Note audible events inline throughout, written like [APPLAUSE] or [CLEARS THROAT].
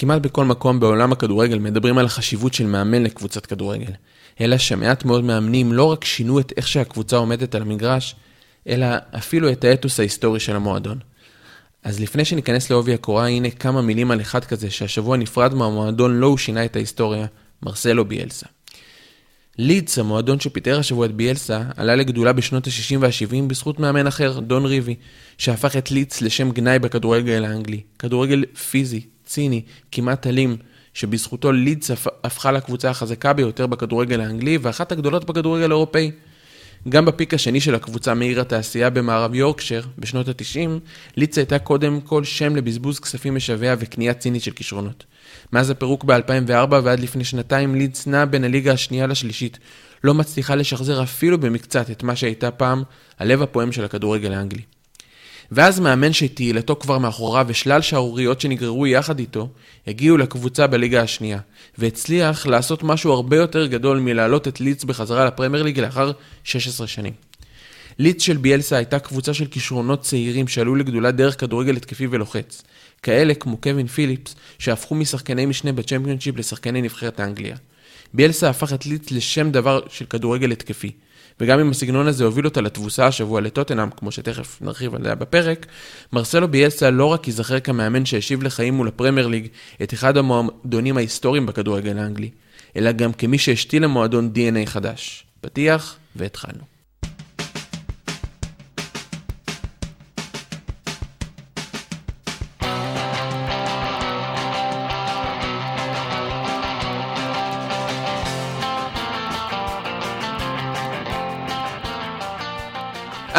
כמעט בכל מקום בעולם הכדורגל מדברים על החשיבות של מאמן לקבוצת כדורגל. אלא שמעט מאוד מאמנים לא רק שינו את איך שהקבוצה עומדת על המגרש, אלא אפילו את האתוס ההיסטורי של המועדון. אז לפני שניכנס לעובי הקורה, הנה כמה מילים על אחד כזה שהשבוע נפרד מהמועדון לא הוא שינה את ההיסטוריה, מרסלו ביאלסה. לידס, המועדון שפיטר השבוע את ביאלסה, עלה לגדולה בשנות ה-60 וה-70 בזכות מאמן אחר, דון ריבי, שהפך את לידס לשם גנאי בכדורגל האנגלי. כדורגל פיזי, ציני, כמעט אלים, שבזכותו לידס הפכה לקבוצה החזקה ביותר בכדורגל האנגלי ואחת הגדולות בכדורגל האירופאי. גם בפיק השני של הקבוצה מעיר התעשייה במערב יורקשר, בשנות ה-90, לידס הייתה קודם כל שם לבזבוז כספים משווע וקנייה צינית של כישרונות. מאז הפירוק ב-2004 ועד לפני שנתיים לידס נעה בין הליגה השנייה לשלישית, לא מצליחה לשחזר אפילו במקצת את מה שהייתה פעם הלב הפועם של הכדורגל האנגלי. ואז מאמן שתהילתו כבר מאחוריו ושלל שערוריות שנגררו יחד איתו, הגיעו לקבוצה בליגה השנייה, והצליח לעשות משהו הרבה יותר גדול מלהעלות את ליץ בחזרה לפרמייר ליג לאחר 16 שנים. ליץ של ביאלסה הייתה קבוצה של כישרונות צעירים שעלו לגדולה דרך כדורגל התקפי ולוחץ. כאלה כמו קווין פיליפס, שהפכו משחקני משנה בצ'מפיונשיפ לשחקני נבחרת האנגליה. ביאלסה הפך את ליץ לשם דבר של כדורגל התקפי. וגם אם הסגנון הזה הוביל אותה לתבוסה השבוע לטוטנאם, כמו שתכף נרחיב עליה בפרק, מרסלו ביאלסה לא רק ייזכר כמאמן שהשיב לחיים מול הפרמייר ליג את אחד המועדונים ההיסטוריים בכדורגל האנגלי, אלא גם כמי שהשתיל למועדון DNA חדש. פתיח והתחלנו.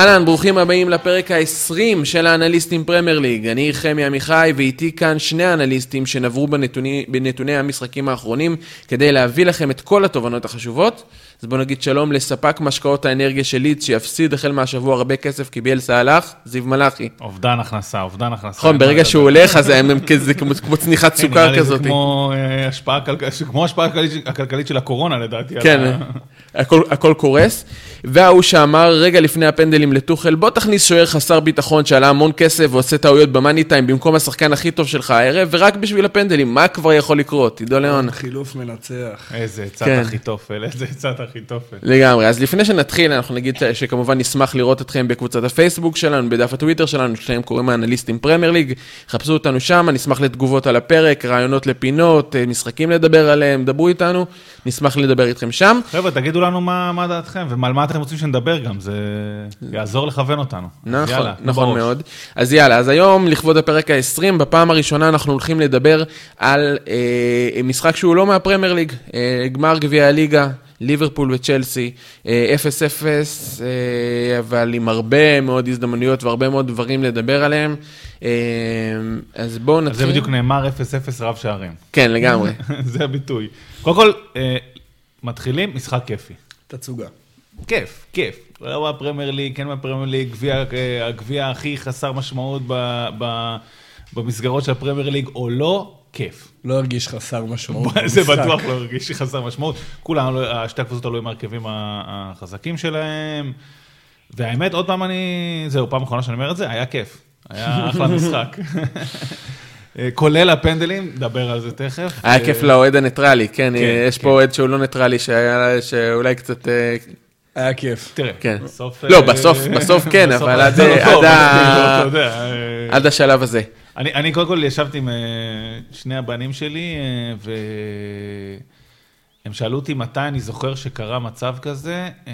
אהלן, ברוכים הבאים לפרק ה-20 של האנליסטים פרמייר ליג. אני חמי עמיחי, ואיתי כאן שני האנליסטים שנברו בנתוני, בנתוני המשחקים האחרונים, כדי להביא לכם את כל התובנות החשובות. אז בואו נגיד שלום לספק משקאות האנרגיה של לידס, שיפסיד החל מהשבוע הרבה כסף כי ביאלסה הלך, זיו מלאכי. אובדן הכנסה, אובדן הכנסה. נכון, ברגע שהוא הולך, אז הם כזה כמו צניחת כן, סוכר כזאת. זה כמו אה, השפעה הכלכלית של הקורונה לדעתי. כן, הכל קורס. וההוא שאמר רגע לפני הפנדלים לטוחל, בוא תכניס שוער חסר ביטחון שעלה המון כסף ועושה טעויות במאני טיים במקום השחקן הכי טוב שלך הערב, ורק בשביל הפנדלים, מה כבר יכול לקרות? עידו ליאון. חילוף מנצח. איזה עצת כן. אחיתופל, איזה עצת אחיתופל. לגמרי. אז לפני שנתחיל, אנחנו נגיד שכמובן נשמח לראות אתכם בקבוצת הפייסבוק שלנו, בדף הטוויטר שלנו, שלהם קוראים האנליסטים פרמייר ליג. חפשו אותנו שם, נשמח לתגובות על הפרק, רעיונות לפינות, משחקים לדבר עליהם, דברו איתנו, נשמח לדבר איתכם שם. חבר'ה, תגידו לנו מה מה דעתכם, ועל מה אתם רוצים שנדבר גם, זה יעזור לכוון אותנו. נכון, יאללה, נכון בראש. מאוד. אז יאללה, אז היום, לכבוד הפרק ה-20, בפעם הראשונה אנחנו הולכים לדבר על אה, משחק שהוא לא מהפרמייר ליג, אה, גמר גביע הליגה, ליברפול וצ'לסי, אה, 0-0, אה, אבל עם הרבה מאוד הזדמנויות והרבה מאוד דברים לדבר עליהם. אה, אז בואו נתחיל. זה בדיוק נאמר 0-0 רב שערים. כן, לגמרי. [LAUGHS] זה הביטוי. קודם כל, אה, מתחילים משחק כיפי. תצוגה. כיף, כיף. לא בפרמייר ליג, כן בפרמייר ליג, אה, הגביע הכי חסר משמעות ב, ב, במסגרות של הפרמייר ליג, או לא, כיף. לא הרגיש חסר משמעות. [LAUGHS] זה במשחק. בטוח לא הרגיש חסר משמעות. כולם, לא- שתי הקבוצות עלו עם ההרכבים החזקים שלהם. והאמת, עוד פעם אני... זהו, פעם אחרונה שאני אומר את זה, היה כיף. היה אחלה [LAUGHS] משחק. אה, כולל הפנדלים, נדבר על זה תכף. היה אה, כיף לאוהד הניטרלי, כן, כן, יש כן. פה אוהד שהוא לא ניטרלי, שאולי קצת... אה, היה כיף. תראה, כן. בסוף... לא, אה, בסוף- בסוף כן, אבל עד- לא עד ה- אה, עד השלב הזה. אני, אני קודם כל ישבתי עם אה, שני הבנים שלי, אה, והם שאלו אותי מתי אני זוכר שקרה מצב כזה, אה,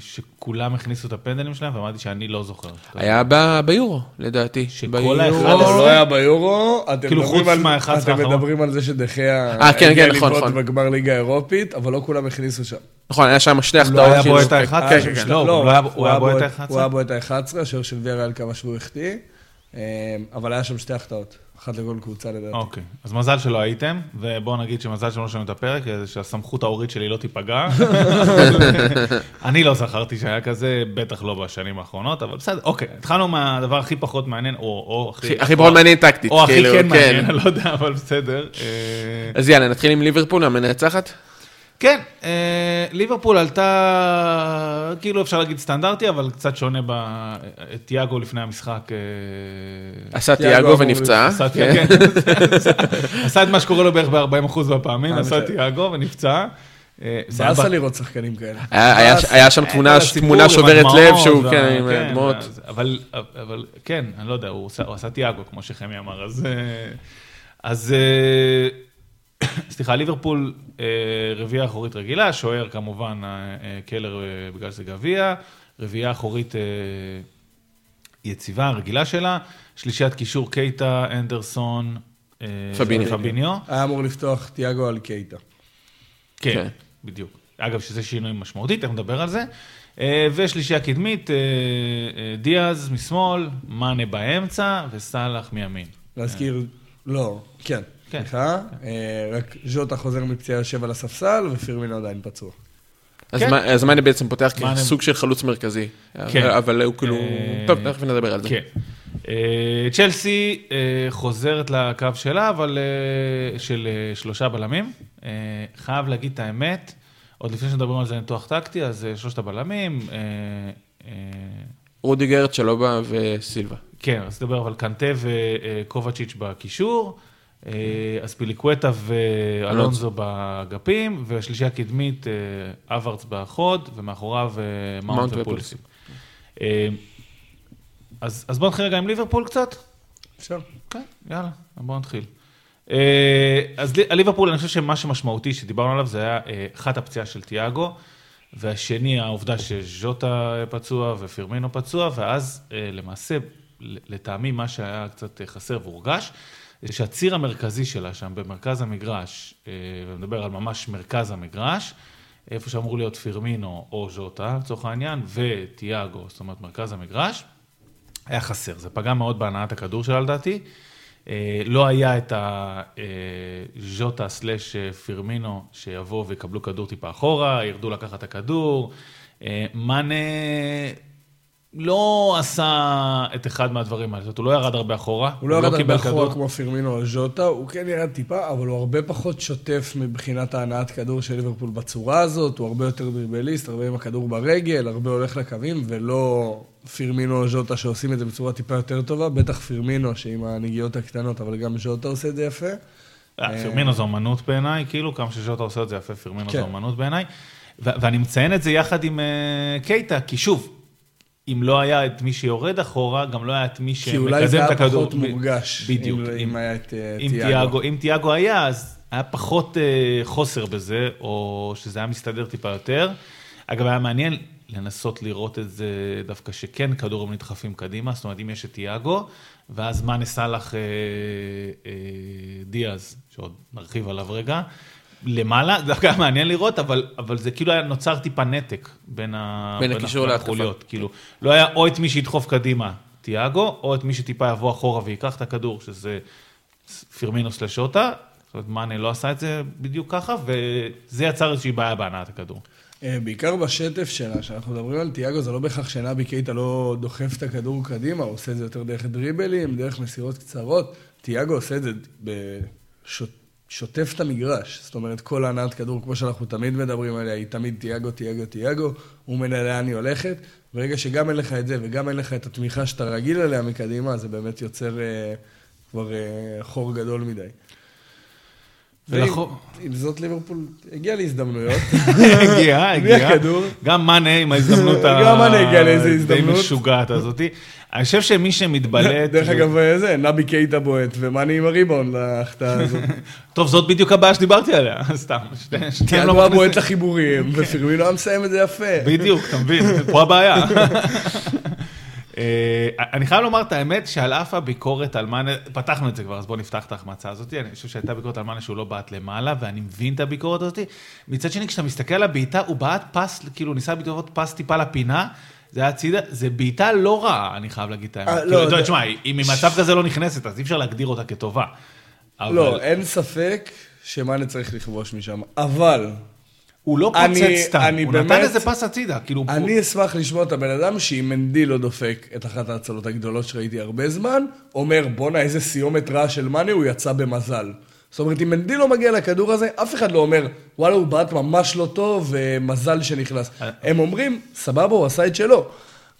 שכולם הכניסו את הפנדלים שלהם, ואמרתי שאני לא זוכר. היה ביורו, לדעתי. שכל. האחד לא, עשרה? לא היה ביורו, אתם כאילו, מדברים חוץ על- מה-11 אתם האחרון. מדברים על זה שדחיה אה, כן, כן, נכון, נכון. בגמר ליגה אירופית, אבל לא כולם הכניסו שם. נכון, היה שם שתי לא החטאות. היה של- בועט ה-11? כן, כן, כן. לא, הוא לא היה- הוא היה בועט ה-11? הוא היה בועט ה-11, השוער של ויאריאל כמה שהוא החטיא, אה, אבל היה שם שתי החטאות, אחת לכל קבוצה לדעתי. אוקיי, אז מזל שלא הייתם, ובואו נגיד שמזל שלא שומעים את הפרק, אה, שהסמכות ההורית שלי לא תיפגע. [LAUGHS] אני לא זכרתי שהיה כזה, בטח לא בשנים האחרונות, אבל בסדר, אוקיי, התחלנו מהדבר הכי פחות מעניין, או, או הכי... הכי- הכי פחות מעניין טקטית. או הכי כאילו, כן מעניין, אני לא יודע, אבל בסדר. אה, אז יאללה, נתחיל עם ליברפול, המנצחת. כן, אה, ליברפול עלתה, כאילו אפשר להגיד סטנדרטי, אבל קצת שונה ב... תיאגו לפני המשחק. אה, עשה תיאגו ונפצע. עשה כן. כן, [LAUGHS] עשה את מה שקורה לו בערך ב-40% מהפעמים, אני עשה. תיאגו ונפצע. אה, זה באסה ב- לראות שחקנים כאלה. היה- שם תמונה- שוברת לב שהוא, כן, עם כן, דמעות. אבל, כן, אני לא יודע, הוא עשה- הוא עשה תיאגו, כמו שחמי אמר, אז... [COUGHS] סליחה, ליברפול אה, רביעייה אחורית רגילה, שוער כמובן אה, אה, קלר בגלל שזה גביע, רביעייה אחורית יציבה, רגילה שלה, שלישיית קישור קייטה, אנדרסון, פביניו. היה אמור לפתוח תיאגו על קייטה. כן, כן. בדיוק. אגב, שזה שינוי משמעותי, תכף נדבר על זה. ושלישייה קדמית, דיאז משמאל, מאנה באמצע וסאלח מימין. להזכיר, לא, כן, כן. סליחה. אה, רק ז'וטה חוזר מפציעה יושב על הספסל, ופירמינו עדיין פצוע. אז כן. מה- אז מאנה בעצם פותח כסוג של חלוץ מרכזי. כן. אבל- הוא כאילו... אה, טוב, תכף נדבר על זה. כן. אה, צ'לסי חוזרת לקו שלה, אבל של שלושה בלמים. חייב להגיד את האמת, עוד לפני שמדברים על זה ניתוח טקטי, אז שלושת הבלמים. רודיגר, צ'לובה וסילבה. כן, אז נדבר אבל קנטה וקובצ'יץ' בקישור, אז פיליקווטה ואלונזו באגפים, והשלישייה הקדמית, אה, אברץ בחוד, ומאחוריו אה, מאונט. אה, אז אז בואו נתחיל רגע עם ליברפול קצת. אפשר. כן, יאללה, בואו נתחיל. אה, אז לי- הליברפול, אני חושב שמה שמשמעותי שדיברנו עליו זה היה אה, אחת הפציעה של תיאגו, והשני העובדה שז'וטה פצוע ופירמינו פצוע, ואז אה, למעשה, ל- לטעמי מה שהיה קצת אה, חסר והורגש, שהציר המרכזי שלה שם במרכז המגרש, אה, ומדבר על ממש מרכז המגרש, איפה שאמור להיות פירמינו או ז'וטה לצורך העניין, ותיאגו, זאת אומרת מרכז המגרש, היה חסר, זה פגע מאוד בהנעת הכדור שלה לדעתי. אה, לא היה את הז'וטה סלאש אה, פירמינו שיבואו ויקבלו כדור טיפה אחורה, ירדו לקחת את הכדור. מאנה לא עשה את אחד מהדברים האלה, זאת אומרת, הוא לא ירד הרבה אחורה. הוא לא ירד הרבה אחורה. כמו פירמינו או ז'וטה, הוא כן ירד טיפה, אבל הוא הרבה פחות שוטף מבחינת ההנעת כדור של ליברפול בצורה הזאת, הוא הרבה יותר דריבליסט, הרבה עם הכדור ברגל, הרבה הולך לקווים, ולא פירמינו או ז'וטה שעושים את זה בצורה טיפה יותר טובה, בטח פירמינו שעם הנגיעות הקטנות, אבל גם ז'וטה עושה את זה יפה. אה, פירמינו זו אמנות בעיניי, כאילו, כמה שז'וטה עושה את זה יפה, פירמינו כן. זו אמנות בעיניי. ואני מציין את זה יחד עם אה, קייטה, כי שוב, אם לא היה את מי שיורד אחורה, גם לא היה את מי כי אולי זה שמקדם את היה הכדור. פחות מורגש, בדיוק. אם- אם היה את אה, אם תיאגו. תיאגו, אם תיאגו היה, אז היה פחות אה, חוסר בזה, או שזה היה מסתדר טיפה יותר. אגב, היה מעניין לנסות לראות את זה דווקא שכן כדורים נדחפים קדימה, זאת אומרת, אם יש את תיאגו, ואז מאנה סאלח אה, אה, דיאז, שעוד נרחיב עליו רגע, למעלה, זה דווקא מעניין לראות, אבל, אבל זה כאילו היה נוצר טיפה נתק בין, ה, בין הקישור בין להתקפה. החוליות. כאילו, לא היה או את מי שידחוף קדימה, תיאגו, או את מי שטיפה יבוא אחורה וייקח את הכדור, שזה פירמינו סלש אותה. זאת אומרת, מאנה לא עשה את זה בדיוק ככה, וזה יצר איזושהי בעיה בהנעת הכדור. אה, בעיקר בשטף שלה, כשאנחנו מדברים על תיאגו, זה לא בהכרח שנבי קייטה לא דוחף את הכדור קדימה, הוא עושה את זה יותר דרך דריבלים, דרך מסירות קצרות. תיאגו עושה את זה בשוטף את המגרש. זאת אומרת, כל הנעת כדור, כמו שאנחנו תמיד מדברים עליה, היא תמיד תיאגו, תיאגו, תיאגו, הוא מנהל לאן היא הולכת. ברגע שגם אין לך את זה וגם אין לך את התמיכה שאתה רגיל אליה מקדימה, זה באמת יוצר אה, כבר אה, חור גדול מדי. ועם עם זאת ליברפול הגיע להזדמנויות. [LAUGHS] הגיע, הגיע. גם מאנה עם ההזדמנות ה... [LAUGHS] גם מאנה הגיע לאיזה הזדמנות. די משוגעת הזאתי. אני חושב שמי שמתבלט... [LAUGHS] דרך אגב, זה, נבי קייטה בועט, ומאני עם הריבאונד להחטאה הזאת. טוב, זאת בדיוק הבעיה שדיברתי עליה, סתם. שתי- שתיהם תיאגו לא מכניסים. בועט לחיבורים, ופירמינו היה מסיים את זה יפה. בדיוק, אתה מבין, פה הבעיה. אה, אני חייב לומר את האמת שעל אף הביקורת על מאנה, פתחנו את זה כבר, אז בואו נפתח את ההחמצה הזאת. אני חושב שהייתה ביקורת על מאנה שהוא לא בעט למעלה, ואני מבין את הביקורת הזאת. מצד שני, כשאתה מסתכל על הבעיטה, הוא בעט פס, כאילו ניסה לבעוט פס טיפה לפינה, זה היה הצידה, זה בעיטה לא רעה, אני חייב להגיד את האמת. אה, כאילו, לא, אתה יודע, תשמע, אם ממצב כזה לא נכנסת, אז אי אפשר להגדיר אותה כטובה. אבל לא, אין ספק שמאנה צריך לכבוש משם, אבל הוא לא אני- פוצץ סתם, אני הוא נתן באמת- איזה פס הצידה, כאילו... הוא- אני אשמח לשמוע את הבן אדם שאם מנדי לא דופק את אחת ההצלות הגדולות שראיתי הרבה זמן, אומר בואנה איזה סיומת רעה של מאנה, הוא יצא במזל. זאת אומרת, אם מנדי לא מגיע לכדור הזה, אף אחד לא אומר, וואלה, הוא בעט ממש לא טוב, ומזל שנכנס. הם אומרים, סבבה, הוא עשה את שלו.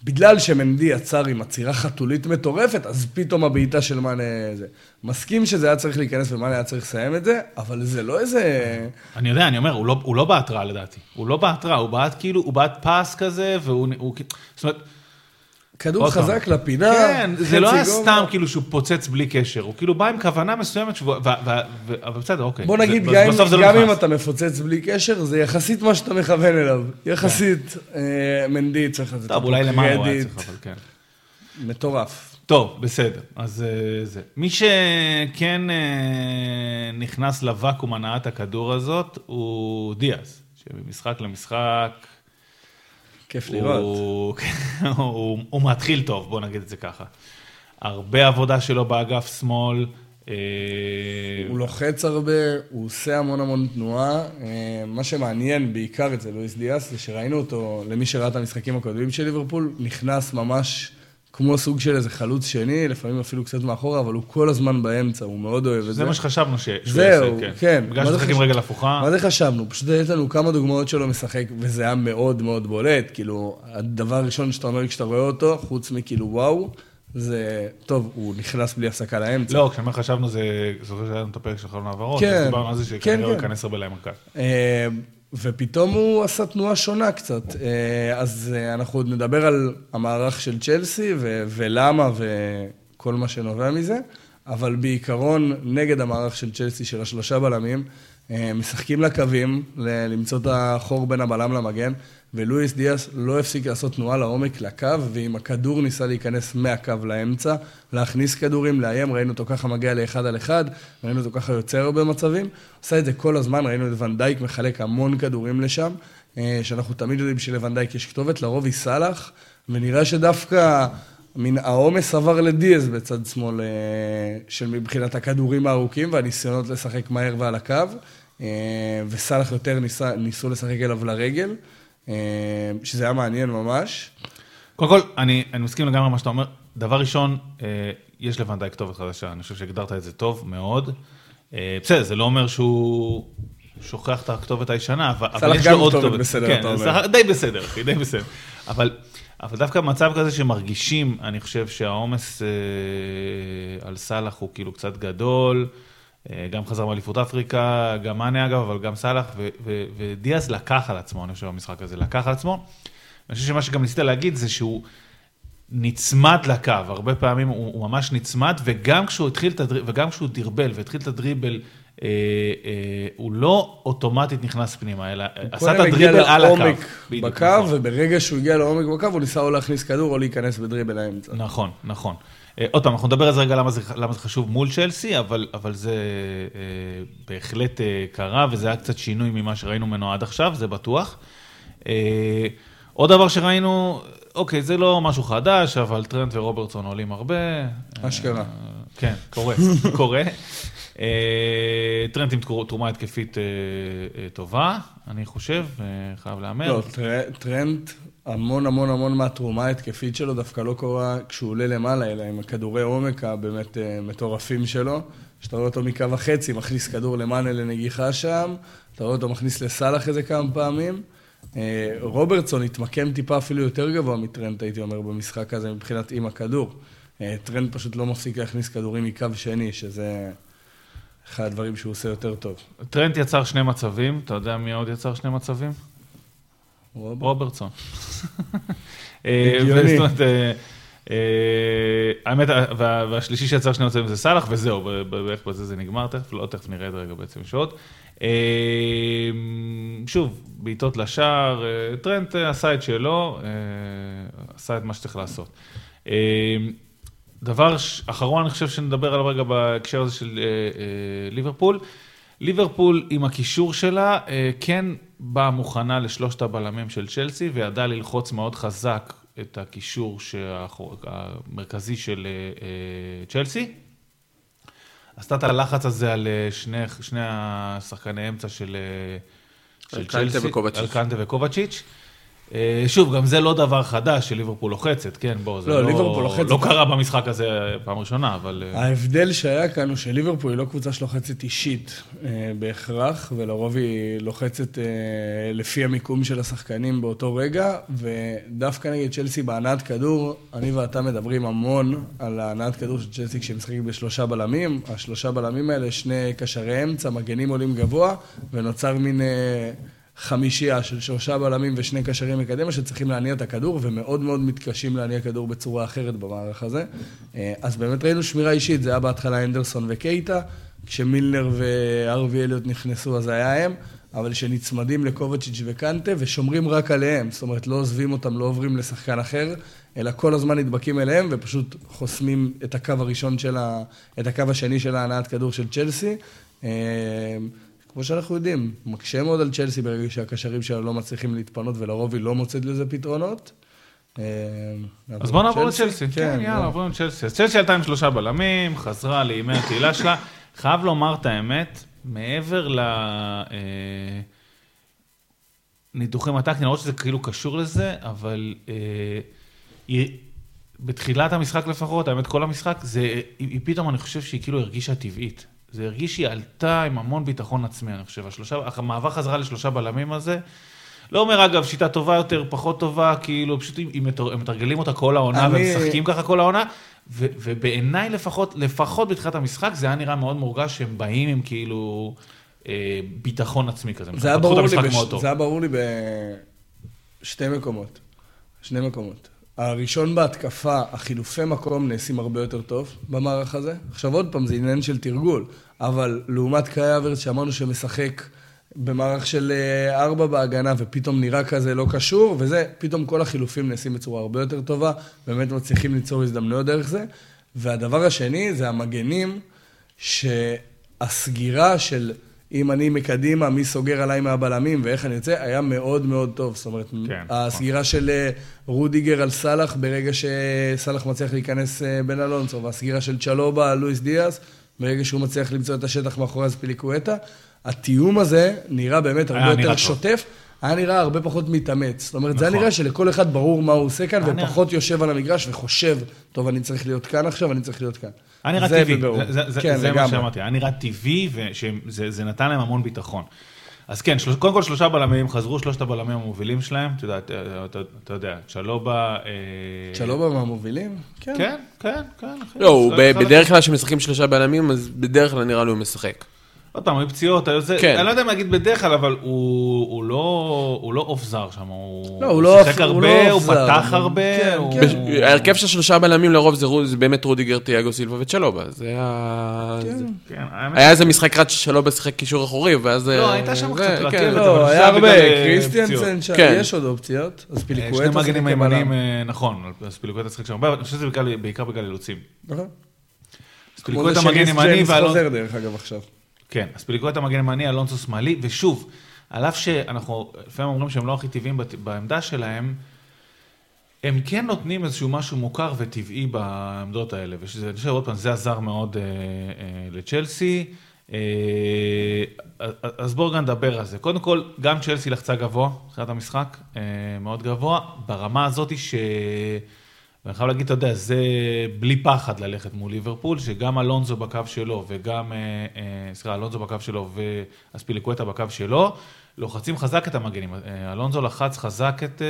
בגלל שמנדי יצר עם עצירה חתולית מטורפת, אז פתאום הבעיטה של מאנה זה. מסכים שזה היה צריך להיכנס ומאנה היה צריך לסיים את זה, אבל זה לא איזה... אני יודע, אני אומר, הוא לא, הוא לא רע לדעתי. הוא לא רע, הוא בעט כאילו, הוא בעט פס כזה, והוא... הוא, זאת אומרת... כדור. חזק לפינה, כן, זה לא היה. סתם כאילו שהוא פוצץ בלי קשר, הוא כאילו בא עם כוונה מסוימת, אבל בסדר, אוקיי. בוא זה- נגיד, בסוף גם, אם, זה לא גם אם. אתה מפוצץ בלי קשר, זה יחסית מה שאתה מכוון אליו. יחסית, אה, מנדי צריך לתת טוב, אולי למעלה הוא היה. צריך, אבל כן. מטורף. טוב, בסדר, אז אה, זה. מי שכן אה, נכנס לוואקום הנעת הכדור הזאת, הוא דיאז, שממשחק למשחק, כיף לראות. הוא, הוא, הוא מתחיל טוב, בוא נגיד את זה ככה. הרבה עבודה שלו באגף שמאל. אה, הוא לוחץ הרבה, הוא עושה המון המון תנועה. אה, מה שמעניין בעיקר אצל לואיס דיאס, זה שראינו אותו, למי שראה את המשחקים הקודמים של ליברפול, נכנס ממש כמו סוג של איזה חלוץ שני, לפעמים אפילו קצת מאחורה, אבל הוא כל הזמן באמצע, הוא מאוד אוהב את זה. זה מה שחשבנו שהוא יעשה, כן. כן. בגלל משחק עם רגל הפוכה. מה זה חשבנו? פשוט יש לנו כמה דוגמאות שלו משחק, וזה היה מאוד מאוד בולט. כאילו, הדבר הראשון שאתה אומר כשאתה רואה אותו, חוץ מכאילו וואו, זה, טוב, הוא נכנס בלי הפסקה לאמצע. לא, כשאני אומר חשבנו, זה, זוכר שהיה לנו את הפרק של חלון העברות, כן, אז דיברנו על זה כן, שכנראה הוא כן. ייכנס הרבה למרכז. ופתאום הוא עשה תנועה שונה קצת. אה, אז אה, אנחנו עוד נדבר על המערך של צ'לסי ו- ולמה וכל מה שנובע מזה, אבל בעיקרון, נגד המערך של צ'לסי של השלושה בלמים, אה, משחקים לקווים, למצוא את החור בין הבלם למגן, ולואיס דיאס לא הפסיק לעשות תנועה לעומק לקו, ועם הכדור ניסה להיכנס מהקו לאמצע, להכניס כדורים, לאיים, ראינו אותו ככה מגיע לאחד על אחד, ראינו אותו ככה יוצר הרבה מצבים, עושה את זה כל הזמן, ראינו את ונדייק מחלק המון כדורים לשם, אה, שאנחנו תמיד יודעים שלוונדייק יש כתובת, לרוב היא סאלח, ונראה שדווקא מן העומס עבר לדיאז בצד שמאל, אה, של מבחינת הכדורים הארוכים והניסיונות לשחק מהר ועל הקו, אה, וסאלח יותר ניסה, ניסו לשחק אליו לרגל, שזה היה מעניין ממש. קודם כל, אני, אני מסכים לגמרי מה שאתה אומר. דבר ראשון, אה, יש לוונדאי כתובת חדשה, אני חושב שהגדרת את זה טוב מאוד. אה, בסדר, זה לא אומר שהוא שוכח את הכתובת הישנה, אבל, יש גם לו עוד כתובת כתובת. בסדר, כן, אתה אומר. די בסדר, אחי, די בסדר. אבל, אבל דווקא במצב כזה שמרגישים, אני חושב שהעומס אה, על סאלח הוא כאילו קצת גדול. אה, גם חזר מאליפות אפריקה, גם מאנה אגב, אבל גם סאלח, ודיאז לקח על עצמו, אני חושב, במשחק הזה, לקח על עצמו. אני חושב שמה שגם ניסית להגיד זה שהוא נצמד לקו, הרבה פעמים הוא, הוא ממש נצמד, וגם כשהוא התחיל את הדריבל, וגם כשהוא דרבל והתחיל את הדריבל, אה, אה, הוא לא אוטומטית נכנס פנימה, אלא עשה את הגיע הדריבל על הקו. לעומק בדיוק, בקו, נכון. וברגע שהוא הגיע לעומק בקו, הוא ניסה או להכניס כדור או להיכנס בדריבל לאמצע. נכון, נכון. אה, עוד פעם, אנחנו נדבר על זה רגע למה זה, למה זה חשוב מול צ'לסי, אבל, אבל זה אה, בהחלט אה, קרה, וזה היה קצת שינוי ממה שראינו ממנו עד עכשיו, זה בטוח. אה, עוד דבר שראינו, אוקיי, זה לא משהו חדש, אבל טרנט ורוברטסון עולים הרבה. אשכרה. אה, כן, קורה, [LAUGHS] קורה. אה, טרנט עם תרומה התקפית אה, אה, טובה, אני חושב, אה, חייב להמר. לא, טר- טרנט, המון המון המון מהתרומה ההתקפית שלו דווקא לא קורה כשהוא עולה למעלה, אלא עם הכדורי עומק הבאמת אה, מטורפים שלו. שאתה רואה אותו מקו החצי, מכניס כדור למאנה לנגיחה שם, אתה רואה אותו מכניס לסאלח איזה כמה פעמים. אה, רוברטסון התמקם טיפה אפילו יותר גבוה מטרנט, הייתי אומר, במשחק הזה מבחינת עם הכדור. אה, טרנט פשוט לא מפסיק להכניס כדורים מקו שני, שזה אחד הדברים שהוא עושה יותר טוב. טרנט יצר שני מצבים, אתה יודע מי עוד יצר שני מצבים? רוברט. רוברטסון. [LAUGHS] אה, הגיוני. אה, אה, האמת, וה- והשלישי שיצר שני מצבים זה סאלח, וזהו, בערך בזה זה נגמר תכף, לא, תכף נראה את זה רגע בעצם. אה, שוב, בעיטות לשער, טרנט עשה את שלו, עשה את מה שצריך לעשות. דבר אחרון, אני חושב שנדבר עליו רגע בהקשר הזה של ליברפול. ליברפול עם הקישור שלה כן באה מוכנה לשלושת הבלמים של צ'לסי וידעה ללחוץ מאוד חזק את הקישור המרכזי של אה, אה, צ'לסי. עשתה את הלחץ הזה על אה, שני, שני השחקני אמצע של, של צ'לסי. אלקנטה וקובצ'יץ'. אה, שוב, גם זה לא דבר חדש שליברפול לוחצת, כן, בוא, זה לא, לא, ליברפול לוחצת. לא קרה במשחק הזה פעם ראשונה, אבל... אה, ההבדל שהיה כאן הוא שליברפול היא לא קבוצה שלוחצת אישית אה, בהכרח, ולרוב היא לוחצת אה, לפי המיקום של השחקנים באותו רגע, ודווקא נגד צ'לסי בהנעת כדור, אני ואתה מדברים המון על ההנעת כדור של צ'לסי כשהם משחקים בשלושה בלמים. השלושה בלמים האלה, שני קשרי אמצע, מגנים עולים גבוה, ונוצר מין... אה, חמישייה של שלושה בלמים ושני קשרים מקדימה שצריכים להניע את הכדור, ומאוד מאוד מתקשים להניע כדור בצורה אחרת במערך הזה. אה, אז באמת ראינו שמירה אישית, זה היה בהתחלה אנדרסון וקייטה, כשמילנר וארווי אליוט נכנסו אז היה הם, אבל שנצמדים לקובצ'יץ' וקנטה ושומרים רק עליהם, זאת אומרת לא עוזבים אותם, לא עוברים לשחקן אחר, אלא כל הזמן נדבקים אליהם ופשוט חוסמים את הקו הראשון של ה... את הקו השני של ההנעת כדור של צ'לסי. כמו שאנחנו יודעים, מקשה מאוד על צ'לסי ברגע שהקשרים שלה לא מצליחים להתפנות, ולרוב היא לא מוצאת לזה פתרונות. אה, אז בוא נעבור לצ'לסי. כן, כן, יאללה, בוא. עוברים לצ'לסי. אז צ'לסי עלתה עם שלושה בלמים, חזרה לימי התהילה שלה. חייב לומר את האמת, מעבר ל... אה, ניתוחים הטקטיים, למרות שזה כאילו קשור לזה, אבל אה, בתחילת המשחק לפחות, האמת כל המשחק, זה, היא, היא פתאום, אני חושב שהיא כאילו הרגישה טבעית. זה הרגיש שהיא עלתה עם המון ביטחון עצמי, אני חושב. השלושה, המעבר חזרה לשלושה בלמים הזה. לא אומר, אגב, שיטה טובה יותר, פחות טובה, כאילו, פשוט הם, מתר- הם מתרגלים אותה כל העונה, אני- ומשחקים ככה כל העונה, ו, ובעיניי לפחות, לפחות בתחילת המשחק, זה היה נראה מאוד מורגש שהם באים עם כאילו אה, ביטחון עצמי כזה. זה היה ברור לי, בש... זה היה ברור לי בשתי מקומות. שני מקומות. הראשון בהתקפה, החילופי מקום נעשים הרבה יותר טוב במערך הזה. עכשיו עוד פעם, זה עניין של תרגול, אבל לעומת קאי אברץ שאמרנו שמשחק במערך של אה, ארבע בהגנה ופתאום נראה כזה לא קשור, וזה, פתאום כל החילופים נעשים בצורה הרבה יותר טובה, באמת מצליחים ליצור הזדמנויות דרך זה. והדבר השני זה המגנים, שהסגירה של אם אני מקדימה, מי סוגר עליי מהבלמים ואיך אני יוצא, היה מאוד מאוד טוב. זאת אומרת, כן, הסגירה של אה, רודיגר על סאלח ברגע שסאלח מצליח להיכנס אה, בין אלונסו, והסגירה של צ'לובה על לואיס דיאס, ברגע שהוא מצליח למצוא את השטח מאחורי אספיליקואטה. התיאום הזה נראה באמת הרבה נראה יותר טוב. שוטף. היה נראה הרבה פחות מתאמץ. זאת אומרת, זה היה נכון. נראה שלכל אחד ברור מה הוא עושה כאן, היה נראה- ופחות יושב על המגרש וחושב, טוב, אני צריך להיות כאן עכשיו, אני צריך להיות כאן. היה נראה זה טבעי. זה, כן, מה. שאמרתי, היה נראה טבעי וזה זה נתן להם המון ביטחון. אז כן, שלוש, קודם כל שלושה בלמים חזרו, שלושת הבלמים המובילים שלהם, אתה יודע, אתה, יודע, צ'לובה... אה, צ'לובה מהמובילים? כן, כן, כן, אחי. לא, הוא ב- בדרך כלל כשמשחקים שלושה בלמים, אז בדרך כלל נראה לי הוא משחק. עוד פעם, היו פציעות, היו זה, כן. אני לא יודע אם להגיד בדרך כלל, אבל הוא, לא, לא הופיע שם, הוא, לא, לא שיחק הרבה, הוא פתח אבל- הרבה, כן. כן. ההרכב של שלושה בלמים לרוב זה זה באמת רודיגר, תיאגו סילבה וצ'לובה. זה היה... זה- כן, היה איזה משחק אחד שצ'לובה שיחק קישור אחורי, ואז... לא, אה, הייתה שם זה, קצת כן. רכבת. אבל לא, זה היה הרבה, אה, קריסטיאנסן, שם, כן. יש עוד אופציות. אז אה, פיליקואטה שני מגנים. אה, נכון, אז פיליקווטה שיחק שם הרבה, אבל אני חושב שזה בעיקר- בגלל אילוצים. נכון. אז כמו פיליקווטה זה מגן שריס ימני ג'יימס ואלון... חוזר דרך אגב עכשיו. כן, אז פיליקווטה מגן ימני, אלונסו שמאלי, ושוב, על אף שאנחנו לפעמים אומרים שהם לא הכי טבעיים בעמדה שלהם, הם כן נותנים איזשהו משהו מוכר וטבעי בעמדות האלה, ושזה, אני חושב, עוד פעם, זה עזר מאוד אה, אה, לצ'לסי. אה, אז בואו רגע נדבר על זה. קודם כל, גם צ'לסי לחצה גבוה, בתחילת המשחק, אה, מאוד גבוה, ברמה הזאת ש... ואני חייב להגיד, אתה יודע, זה בלי פחד ללכת מול ליברפול, שגם אלונזו בקו שלו, וגם, אה, אה, סליחה, אלונזו בקו שלו, ואספיליקווטה בקו שלו, לוחצים חזק את המגנים. אה, אלונזו לחץ חזק את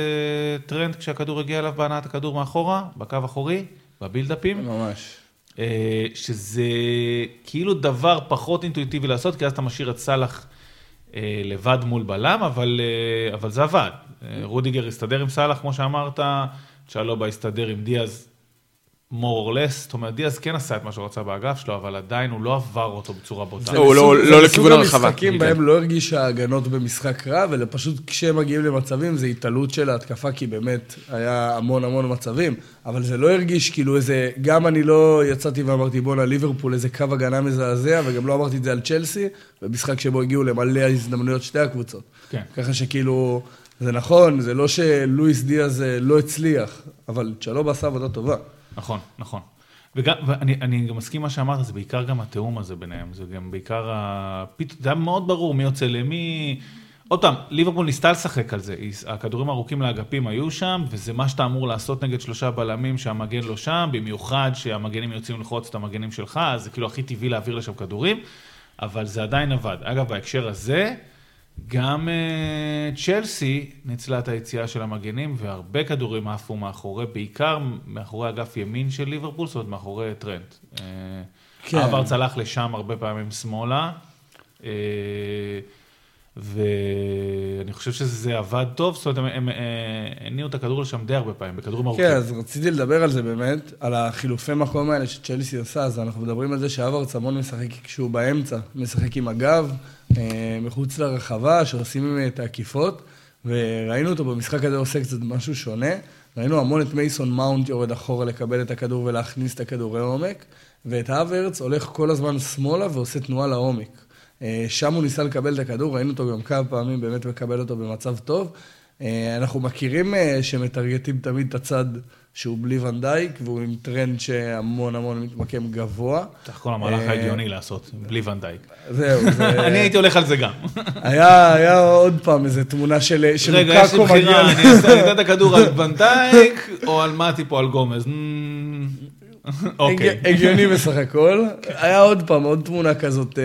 טרנד כשהכדור הגיע אליו בהנעת הכדור מאחורה, בקו אחורי, בבילדאפים. ממש. אה, שזה כאילו דבר פחות אינטואיטיבי לעשות, כי אז אתה משאיר את סאלח לבד מול בלם, אבל, אבל זה עבד. רודיגר הסתדר עם סאלח, כמו שאמרת, צ'לובה הסתדר עם דיאז more or less, זאת אומרת, דיאז כן עשה את מה שהוא רצה באגף שלו, אבל עדיין הוא לא עבר אותו בצורה בוטה. זה הוא לא- מסוג- לא זה לכיוון מסוג הרחבה. המשחקים כן. בהם לא הרגיש ההגנות במשחק רע, אלא פשוט כשהם מגיעים למצבים זה התעלות של ההתקפה, כי באמת היה המון המון מצבים, אבל זה לא הרגיש כאילו איזה, גם אני לא יצאתי ואמרתי בואנה ליברפול איזה קו הגנה מזעזע, וגם לא אמרתי את זה על צ'לסי, במשחק שבו הגיעו למלא הזדמנויות שתי הקבוצות. כן. ככה שכאילו, זה נכון, זה לא שלואיס דיאז אה, לא הצליח, אבל צ'לובה עשה עבודה טובה. נכון, נכון. וגם, ואני אני גם מסכים מה שאמרת, זה בעיקר גם התיאום הזה ביניהם, זה גם בעיקר, ה... זה היה מאוד ברור מי יוצא למי, עוד פעם, ליברפול ניסתה לשחק על זה, הכדורים הארוכים לאגפים היו שם, וזה מה שאתה אמור לעשות נגד שלושה בלמים שהמגן לא שם, במיוחד שהמגנים יוצאים לחוץ את המגנים שלך, אז זה כאילו הכי טבעי להעביר לשם כדורים, אבל זה עדיין עבד. אגב, בהקשר הזה, גם uh, צ'לסי ניצלה את היציאה של המגנים, והרבה כדורים עפו מאחורי, בעיקר מאחורי אגף ימין של ליברפול, זאת אומרת מאחורי טרנט. Uh, כן. עבר צלח לשם הרבה פעמים שמאלה. ואני חושב שזה עבד טוב, זאת אומרת, הם, הם הניעו את הכדור לשם די הרבה פעמים, בכדורים ארוכים. כן, אז רציתי לדבר על זה באמת, על החילופי מקום האלה שצ'לסי עושה, אז אנחנו מדברים על זה שאבר צמון משחק כשהוא באמצע, משחק עם הגב, אה, מחוץ לרחבה, שעושים את העקיפות, וראינו אותו במשחק הזה עושה קצת משהו שונה. ראינו המון את מייסון מאונט יורד אחורה לקבל את הכדור ולהכניס את הכדורי עומק, ואת האוורץ הולך כל הזמן שמאלה ועושה תנועה לעומק. אה, שם הוא ניסה לקבל את הכדור, ראינו אותו גם כמה פעמים באמת מקבל אותו במצב טוב. אה, אנחנו מכירים אה, שמטרגטים תמיד את הצד שהוא בלי ונדייק, והוא עם טרנד שהמון המון מתמקם גבוה. צריך כל המהלך ההגיוני לעשות, בלי ונדייק. זהו, זה... [LAUGHS] אני הייתי הולך על זה גם. [LAUGHS] היה עוד פעם איזו תמונה של לוקאקו מגיע... רגע, יש לי בחירה, אני אתן את הכדור על ונדייק, או על מאטיפ או על גומז. [LAUGHS] אוקיי. הגיוני בסך הכל. היה עוד פעם, עוד תמונה כזאת...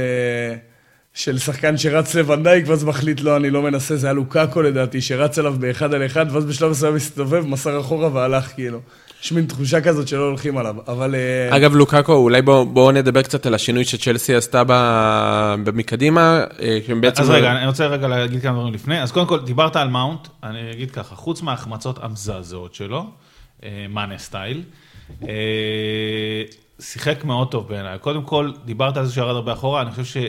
של שחקן שרץ לוונדייק, ואז מחליט, לא, אני לא מנסה, זה היה לוקאקו לדעתי, שרץ אליו באחד על אחד, ואז בשלב מסוים הסתובב, מסר אחורה והלך, כאילו. יש מין תחושה כזאת שלא הולכים עליו, אבל... אה, אגב, לוקאקו, אולי בואו בוא נדבר קצת על השינוי שצ'לסי עשתה מקדימה, אה, שהם בעצם... אז רגע, אני רוצה רגע להגיד כמה דברים לפני. אז קודם כל, דיברת על מאונט, אני אגיד ככה, חוץ מההחמצות המזעזעות שלו, אה, מאנה style, שיחק מאוד טוב בעיניי. קודם כל, דיברת על זה שירד הרבה אחורה, אני חושב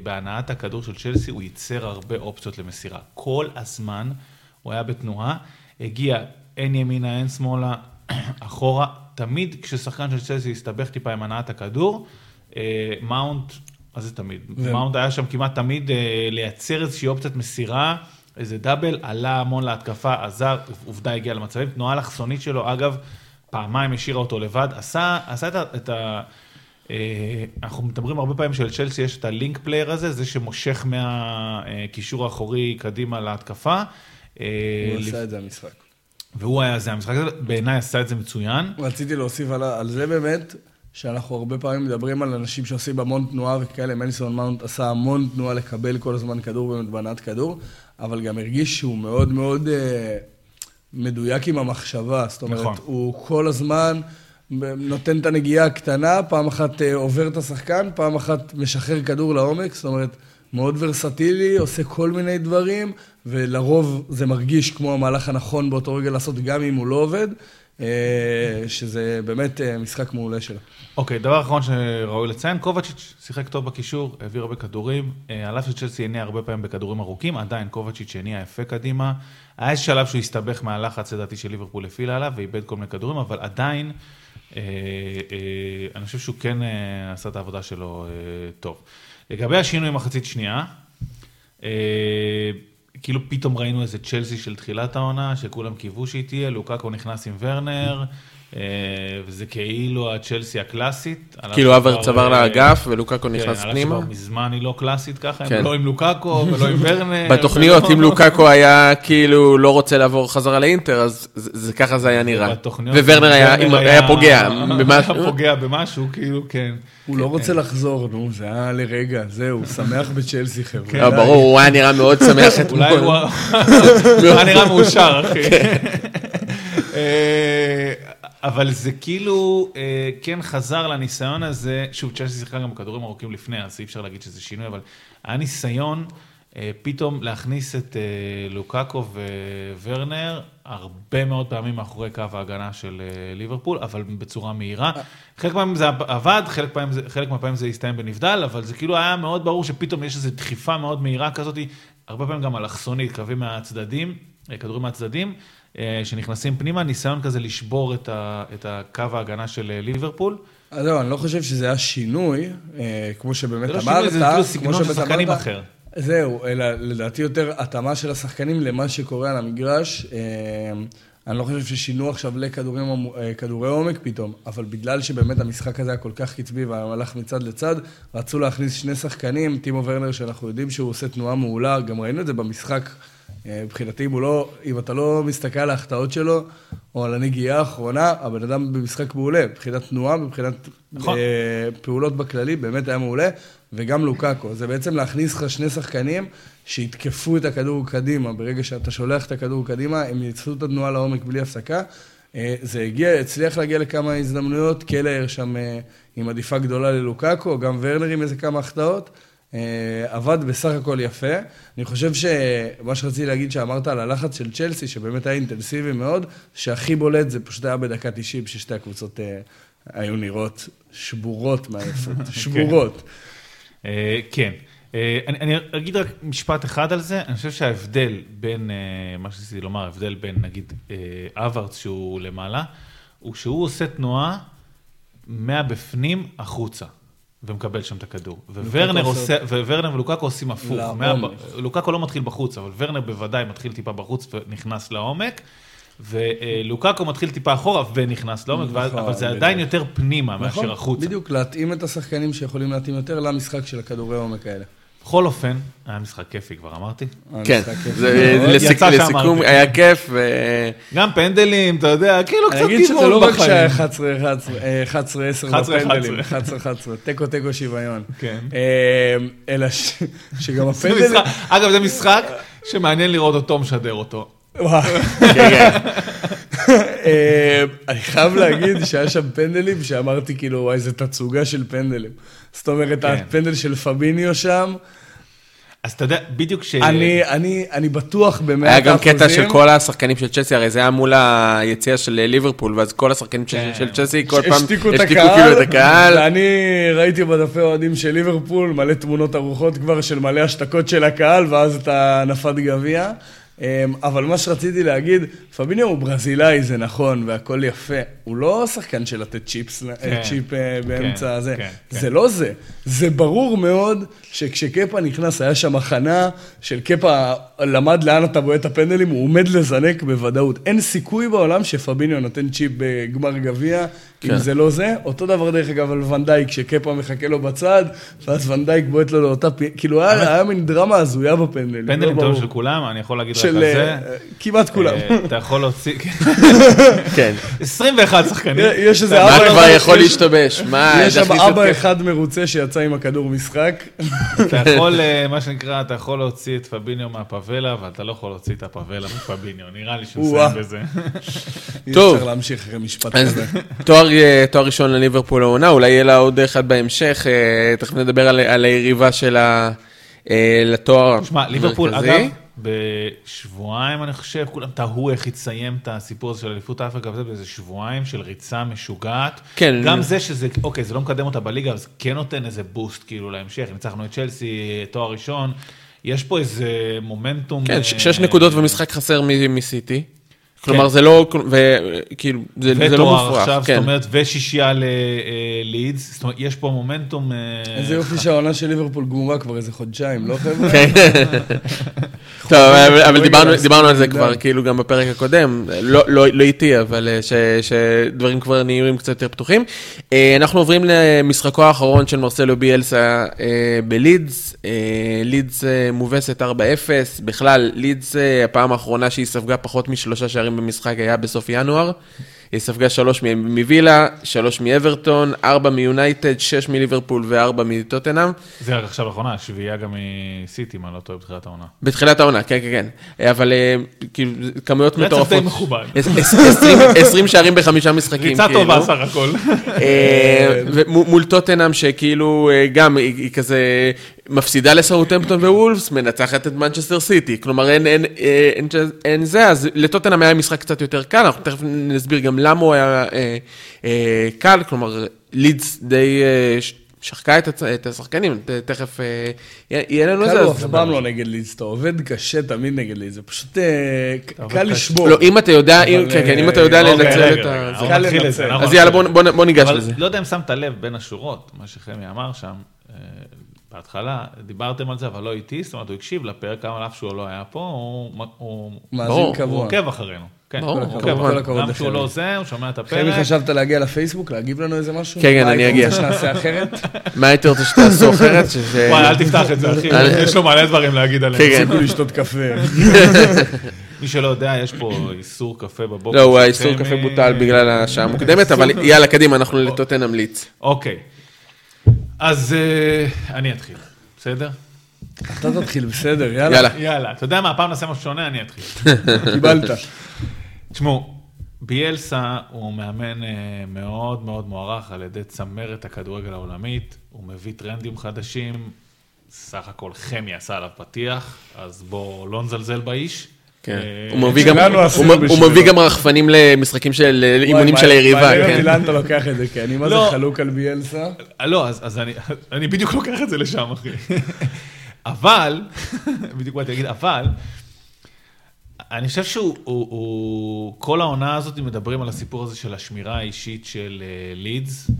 שבהנעת הכדור של צ'לסי הוא ייצר הרבה אופציות למסירה. כל הזמן הוא היה בתנועה, הגיע הן ימינה, הן שמאלה, [CLEARS THROAT] אחורה. תמיד כששחקן של צ'לסי הסתבך טיפה עם הנעת הכדור, אה, מאונט, מה זה תמיד? ו... מאונט היה שם כמעט תמיד אה, לייצר איזושהי אופציית מסירה. איזה double, עלה המון להתקפה, עזר, עובדה הגיע למצבים, תנועה אלכסונית שלו, אגב, פעמיים השאירה אותו לבד, עשה, עשה את ה... את ה אה, אנחנו מדברים הרבה פעמים שלצ'לסי יש את ה link player הזה, זה שמושך מהקישור האחורי קדימה להתקפה. אה, הוא עשה את זה המשחק. והוא היה זה המשחק הזה, בעיניי עשה את זה מצוין. רציתי להוסיף על, על זה באמת, שאנחנו הרבה פעמים מדברים על אנשים שעושים המון תנועה וכאלה, מייסון מאונט עשה המון תנועה לקבל כל הזמן כדור באמת בהנעת כדור, אבל גם הרגיש שהוא מאוד מאוד... מדויק עם המחשבה, זאת אומרת, נכון. הוא כל הזמן נותן את הנגיעה הקטנה, פעם אחת אה, עובר את השחקן, פעם אחת משחרר כדור לעומק, זאת אומרת, מאוד ורסטילי, עושה כל מיני דברים, ולרוב זה מרגיש כמו המהלך הנכון באותו רגע לעשות, גם אם הוא לא עובד. אה, שזה באמת אה, משחק מעולה שלו. אוקיי, okay, דבר אחרון שראוי לציין, קובצ'יץ' שיחק טוב בקישור, העביר הרבה כדורים, על אף שצ'לסי הניע הרבה פעמים בכדורים ארוכים, עדיין קובצ'יץ' הניע יפה קדימה. היה איזה שלב שהוא הסתבך מהלחץ, לדעתי, של ליברפול הפעילה עליו, ואיבד כל מיני כדורים, אבל עדיין, אה, אה, אני חושב שהוא כן אה, עשה את העבודה שלו אה, טוב. לגבי השינוי מחצית שנייה, אה, כאילו פתאום ראינו איזה צ'לסי של תחילת העונה, שכולם קיוו שהיא תהיה, לוקאקו נכנס עם ורנר. אה, וזה כאילו הצ'לסי הקלאסית. כאילו אבר צבר אה, לאגף ולוקאקו כן, נכנס פנימה. כן, מזמן היא לא קלאסית ככה, כן. לא עם לוקאקו ולא עם ורנר. [LAUGHS] בתוכניות, אם לוקאקו היה כאילו לא רוצה לעבור חזרה לאינטר, אז זה ככה זה היה נראה. וורנר היה פוגע במשהו. [LAUGHS] היה פוגע במשהו, כאילו, כן. הוא לא רוצה לחזור, נו, זה היה לרגע, זהו, הוא שמח בצ'לסי, חבר'ה. לא, ברור, הוא היה נראה מאוד שמח [LAUGHS] אתמול. אולי הוא היה נראה מאושר, אחי. אה, אבל זה כאילו אה, כן חזר לניסיון הזה, שוב, צ'לסי שיחקה גם בכדורים ארוכים לפני, אז אי אפשר להגיד שזה שינוי, אבל היה ניסיון אה, פתאום להכניס את אה, לוקאקו וורנר הרבה מאוד פעמים מאחורי קו ההגנה של אה, ליברפול, אבל בצורה מהירה. חלק מהפעמים זה עבד, חלק, פעמים זה, חלק מהפעמים זה הסתיים בנבדל, אבל זה כאילו היה מאוד ברור שפתאום יש איזו דחיפה מאוד מהירה כזאת, הרבה פעמים גם אלכסונית, קווים מהצדדים, אה, כדורים מהצדדים. אה, שנכנסים פנימה, ניסיון כזה לשבור את, ה, את הקו ההגנה של אה, ליברפול. אז לא, אני לא חושב שזה היה שינוי, אה, כמו שבאמת אמרת. זה לא שינוי, זה כאילו סגנון של שחקנים אחר. זהו, אלא לדעתי יותר התאמה של השחקנים למה שקורה על המגרש. אני לא חושב ששינו עכשיו לכדורי אה, עומק פתאום, אבל בגלל שבאמת המשחק הזה היה כל כך קצבי והלך מצד לצד, רצו להכניס שני שחקנים, טימו ורנר, שאנחנו יודעים שהוא עושה תנועה מעולה, גם ראינו את זה במשחק. אה, מבחינתי, אם, לא, אם אתה לא מסתכל על ההחטאות שלו, או על הנגיעה האחרונה, הבן אדם במשחק מעולה, מבחינת תנועה, מבחינת נכון. אה, פעולות בכללי, באמת היה מעולה, וגם לוקאקו. זה בעצם להכניס לך שני שחקנים שיתקפו את הכדור קדימה. ברגע שאתה שולח את הכדור קדימה, הם יצפו את התנועה לעומק בלי הפסקה. אה, זה הגיע, הצליח להגיע לכמה הזדמנויות, קלר שם אה, עם עדיפה גדולה ללוקאקו, גם ורנר עם איזה כמה החטאות. אה, עבד בסך הכל יפה. אני חושב שמה שרציתי להגיד שאמרת על הלחץ של צ'לסי, שבאמת היה אינטנסיבי מאוד, שהכי בולט זה פשוט היה בדקה 90, ששתי הקבוצות היו נראות שבורות מעייפות, [LAUGHS] שבורות. כן. אה, אני, אני אגיד רק משפט אחד על זה, אני חושב שההבדל בין, אה, מה שרציתי לומר, ההבדל בין נגיד אברץ אה, שהוא למעלה, הוא שהוא עושה תנועה מהבפנים החוצה. ומקבל שם את הכדור. וורנר, עושה, וורנר ולוקקו עושים הפוך. מה, לוקקו לא מתחיל בחוץ, אבל ורנר בוודאי מתחיל טיפה בחוץ ונכנס לעומק. ולוקקו מתחיל טיפה אחורה ונכנס לעומק, נכון, אבל זה עדיין יותר פנימה מאשר נכון, החוצה. בדיוק, להתאים את השחקנים שיכולים להתאים יותר למשחק של הכדורי עומק האלה. בכל אופן, היה משחק כיפי, כבר אמרתי. כן, לסיכום, היה כיף. גם פנדלים, אתה יודע, כאילו קצת גיוון בחיים. אני אגיד שזה לא רק שהיה 11-10 בפנדלים, 11-10, תיקו תיקו שוויון. כן. אה, אלא שגם הפנדלים... אגב, זה משחק שמעניין לראות אותו משדר אותו. אה, אני חייב להגיד שהיה שם פנדלים שאמרתי כאילו, וואי, זה תצוגה של פנדלים. זאת אומרת, כן. הפנדל של פביניו שם. אז אתה יודע, בדיוק ש... אני, אני, אני בטוח במאת האחוזים. היה גם קטע של כל השחקנים של צ'סי, הרי זה היה מול היציאה של ליברפול, ואז כל השחקנים כן. של צ'סי, כל פעם השתיקו את כאילו את הקהל. ואני ראיתי בדפי אוהדים של ליברפול מלא תמונות ארוכות כבר של מלא השתקות של הקהל, ואז את הנפת גביע. אמ, אבל מה שרציתי להגיד, פביניו הוא ברזילאי, זה נכון, והכל יפה. הוא לא שחקן של לתת chips, כן, צ'יפ אה, באמצע כן, הזה. כן, זה כן. לא זה. זה ברור מאוד שכשקפה נכנס, היה שם הכנה של קפה לאן אתה בועט את הפנדלים, הוא עומד לזנק בוודאות. אין סיכוי בעולם שפביניו נותן צ'יפ בגמר גביע, כן. אם זה לא זה. אותו דבר דרך אגב על ונדייק, שקפה מחכה לו בצד, ואז ונדייק בועט לו לאותה פי... כאילו היה, היה מין דרמה הזויה בפנדלים. לא פנדלים לא של כולם, אני יכול להגיד של, רק על זה. אה, כמעט כולם. אה, [LAUGHS] אתה יכול להוציא... כן. [LAUGHS] 21 שחקנים. יש איזה אבא... מה כבר יכול להשתבש? מה, יש שם אבא אחד מרוצה שיצא עם הכדור משחק. אתה יכול, אה, מה שנקרא, אתה יכול להוציא את פביניו מהפאבלה, אבל אתה לא יכול להוציא את הפאבלה מפביניו. נראה לי שהוא מסיים בזה. טוב. אי אפשר להמשיך אחרי משפט כזה. תואר ראשון לליברפול העונה, אולי יהיה לה עוד אחד בהמשך, אה, תכף נדבר על היריבה שלה אה, לתואר המרכזי. שמע, ליברפול, אגב, בשבועיים, אני חושב, כולם תהו איך יתסיים את הסיפור הזה של אליפות אפריקה וזה, באיזה שבועיים של ריצה משוגעת. כן. גם זה שזה, אוקיי, זה לא מקדם אותה בליגה, אבל זה כן נותן איזה בוסט כאילו להמשך. ניצחנו את צ'לסי, תואר ראשון. יש פה איזה מומנטום. כן, שש נקודות ומשחק חסר מסיטי. כלומר, כן. זה לא, וכאילו, זה, לא מופרך. ותואר עכשיו, כן. זאת אומרת, ושישייה ללידס, אה, זאת אומרת, יש פה מומנטום... אה, איזה יופי שהעונה של ליברפול גמורה כבר איזה חודשיים, לא חבר'ה? כן. [LAUGHS] טוב, אבל דיברנו על זה כבר, כאילו, גם בפרק הקודם, לא, לא, לא איתי, אבל אה, שדברים כבר נהיים קצת יותר פתוחים. אנחנו עוברים למשחקו האחרון של מרסלו ביאלסה בלידס. לידס מובסת 4-0, בכלל, לידס, הפעם האחרונה שהיא ספגה פחות משלושה שערים שערים במשחק היה בסוף ינואר. היא ספגה שלוש מווילה, שלוש מאברטון, ארבע מיונייטד, שש מליברפול וארבע מטוטנאם. זה רק עכשיו לאחרונה, שביעייה גם מסיטי, מה לא טועה, בתחילת העונה. בתחילת העונה, כן, כן, כן. אבל אה, כאילו, כמויות מטורפות. רצף די מכובד. 20 שערים בחמישה משחקים. ריצה כאילו. טובה סך הכל. אה, מול טוטנאם, שכאילו, אה, גם, היא כזה מפסידה לסאוטמפטון ווולפס, מנצחת את מנצ'סטר סיטי. כלומר, אין, אין, אין, אין, אין זה, אז לטוטנאם היה משחק קצת יותר קל, אנחנו תכף נסביר גם למה הוא היה אה, אה, קל, כלומר, לידס די אה, שחקה את, את השחקנים, תכף אה, יהיה לנו איזה... קל הוא אף פעם לא נגד לידס, אתה עובד קשה תמיד נגד לידס, זה פשוט אה, קל לשבור. לא, אם אתה יודע, אם, כן, כן, אם אתה יודע אוקיי, לנצל את ה... קל לנצל. אז יאללה, בוא, בוא, בוא ניגש לזה. לא יודע אם שמת לב בין השורות, מה שחמי אמר שם. בהתחלה דיברתם על זה, אבל לא איתי, זאת אומרת, הוא הקשיב לפרק, גם על אף שהוא לא היה פה, הוא... מאזין קבוע. הוא עוקב אחרינו. כן, ברור, כל הכבוד, הכבוד. כל הכבוד גם כשהוא. לא זה, הוא שומע את הפרק. חשבת להגיע לפייסבוק, להגיב לנו איזה משהו? כן, כן, מה אני היית אגיע. רוצה שנעשה אחרת? מה הייתי רוצה שתעשו אחרת? [LAUGHS] וואי, אל תפתח את זה, אחי, יש לו מלא דברים להגיד עליהם. כן, כן. תפסיקו לשתות קפה. [LAUGHS] מי שלא יודע, יש פה איסור קפה בבוקר. לא, הוא האיסור חמי. קפה בוטל בגלל השעה המוקדמת, אבל יאללה, קדימה, אנחנו לטוטה נמליץ. אוקיי. אז אה, אני אתחיל, בסדר? אתה תתחיל, בסדר, יאללה. יאללה. יאללה, אתה יודע מה, הפעם נעשה משהו שונה, אני אתחיל. [LAUGHS] קיבלת. תשמעו, ביאלסה הוא מאמן אה, מאוד מאוד מוערך על ידי צמרת הכדורגל העולמית, הוא מביא טרנדים חדשים, סך הכל חמי עשה עליו פתיח, אז בואו לא נזלזל באיש. כן. אה, הוא מביא גם- הוא. מביא רחפנים למשחקים של אה, אימונים של היריבה, מעניין אותי כן. לאן אתה לוקח את זה, כי אני מה זה לא. חלוק על ביאלסה. אה, לא, אז, אני, אני בדיוק לוקח את זה לשם, אחי. אבל, [LAUGHS] בדיוק באתי להגיד, אבל, אני חושב שהוא, הוא, הוא, כל העונה הזאת מדברים על הסיפור הזה של השמירה האישית של uh, לידס,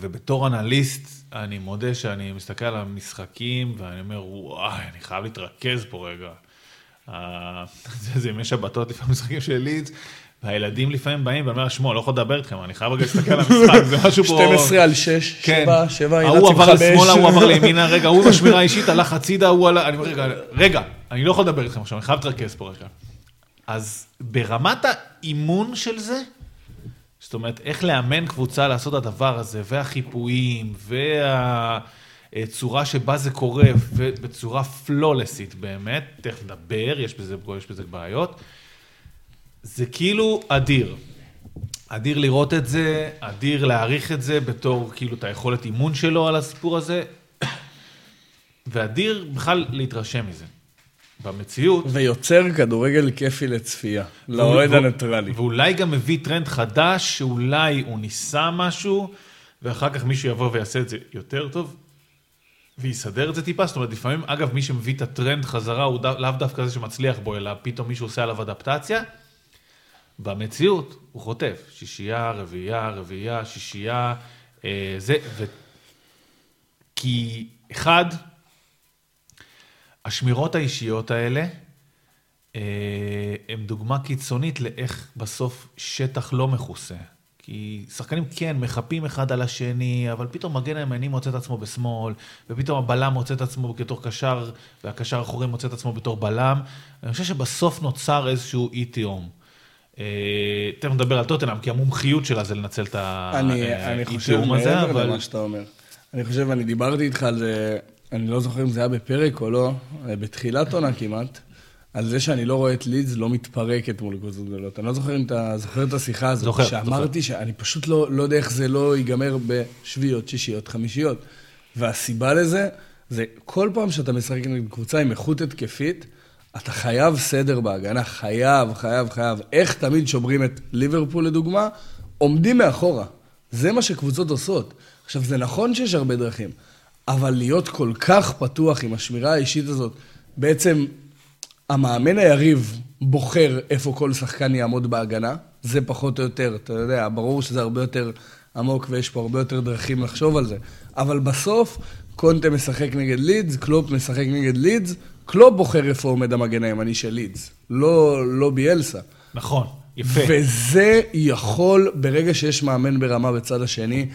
ובתור אנליסט, אני מודה שאני מסתכל על המשחקים, ואני אומר, וואי, אני חייב להתרכז פה רגע. אה, [LAUGHS] זה זה ימי שבתות לפעמים משחקים של לידס, והילדים לפעמים באים, ואני אומר, שמוע, לא יכול לדבר איתכם, אני חייב רגע להסתכל על המשחק, [LAUGHS] זה משהו פה... 12 על 6, כן. 7, 7, ההוא עבר לשמאלה, הוא עבר [LAUGHS] לימינה, רגע, הוא בשמירה האישית, הלך הצידה, הוא עלה, אני אומר, רגע, רגע, אני לא יכול לדבר איתכם עכשיו, אני חייב להתרכז פה רגע. אז ברמת האימון של זה, זאת אומרת, איך לאמן קבוצה לעשות את הדבר הזה, והחיפויים, והצורה שבה זה קורה, ובצורה flawlessית באמת, תכף נדבר, יש בזה, יש בזה בעיות, זה כאילו אדיר. אדיר לראות את זה, אדיר להעריך את זה בתור כאילו את היכולת אימון שלו על הסיפור הזה, [COUGHS] ואדיר בכלל להתרשם מזה. במציאות, ויוצר כדורגל כיפי לצפייה, לאוהד הניטרלי. ואולי גם מביא טרנד חדש, שאולי הוא ניסה משהו, ואחר כך מישהו יבוא ויעשה את זה יותר טוב, ויסדר את זה טיפה. זאת אומרת, לפעמים, אגב, מי שמביא את הטרנד חזרה, הוא דו, לאו דווקא זה שמצליח בו, אלא פתאום מישהו עושה עליו אדפטציה. במציאות, הוא חוטף. שישייה, רביעייה, רביעייה, שישייה, אה, זה, ו... כי, אחד, השמירות האישיות האלה, אה, הם דוגמה קיצונית לאיך בסוף שטח לא מכוסה. כי שחקנים כן, מחפים אחד על השני, אבל פתאום מגן הימני מוצא את עצמו בשמאל, ופתאום הבלם מוצא את עצמו בתור קשר, והקשר האחורי מוצא את עצמו בתור בלם. אני חושב שבסוף נוצר איזשהו אי תהום. אה, תכף נדבר על טוטנאם, כי המומחיות שלה זה לנצל את אני, האי אני חושב תיאום הזה, מעבר אבל... למה שאתה אומר. אני חושב, אני דיברתי איתך על זה, אני לא זוכר אם זה היה בפרק או לא, בתחילת עונה כמעט, על זה שאני לא רואה את לידס לא מתפרקת מול קבוצות גדולות. אני לא זוכר אם אתה זוכר את השיחה הזאת. זוכר, שאמרתי שאני פשוט לא, לא יודע איך זה לא ייגמר בשביעיות, שישיות, חמישיות. והסיבה לזה, זה כל פעם שאתה משחק נגד קבוצה עם איכות התקפית, אתה חייב סדר בהגנה, חייב, חייב, חייב. איך תמיד שומרים את ליברפול לדוגמה? עומדים מאחורה. זה מה שקבוצות עושות. עכשיו, זה נכון שיש הרבה דרכים, אבל להיות כל כך פתוח עם השמירה האישית הזאת, בעצם המאמן היריב בוחר איפה כל שחקן יעמוד בהגנה, זה פחות או יותר, אתה יודע, ברור שזה הרבה יותר עמוק ויש פה הרבה יותר דרכים לחשוב על זה. אבל בסוף, קונטה משחק נגד לידס, קלופ משחק נגד לידס, קלופ בוחר איפה עומד המגן הימני של לידס, לא, לא ביאלסה. נכון, יפה. וזה יכול, ברגע שיש מאמן ברמה בצד השני,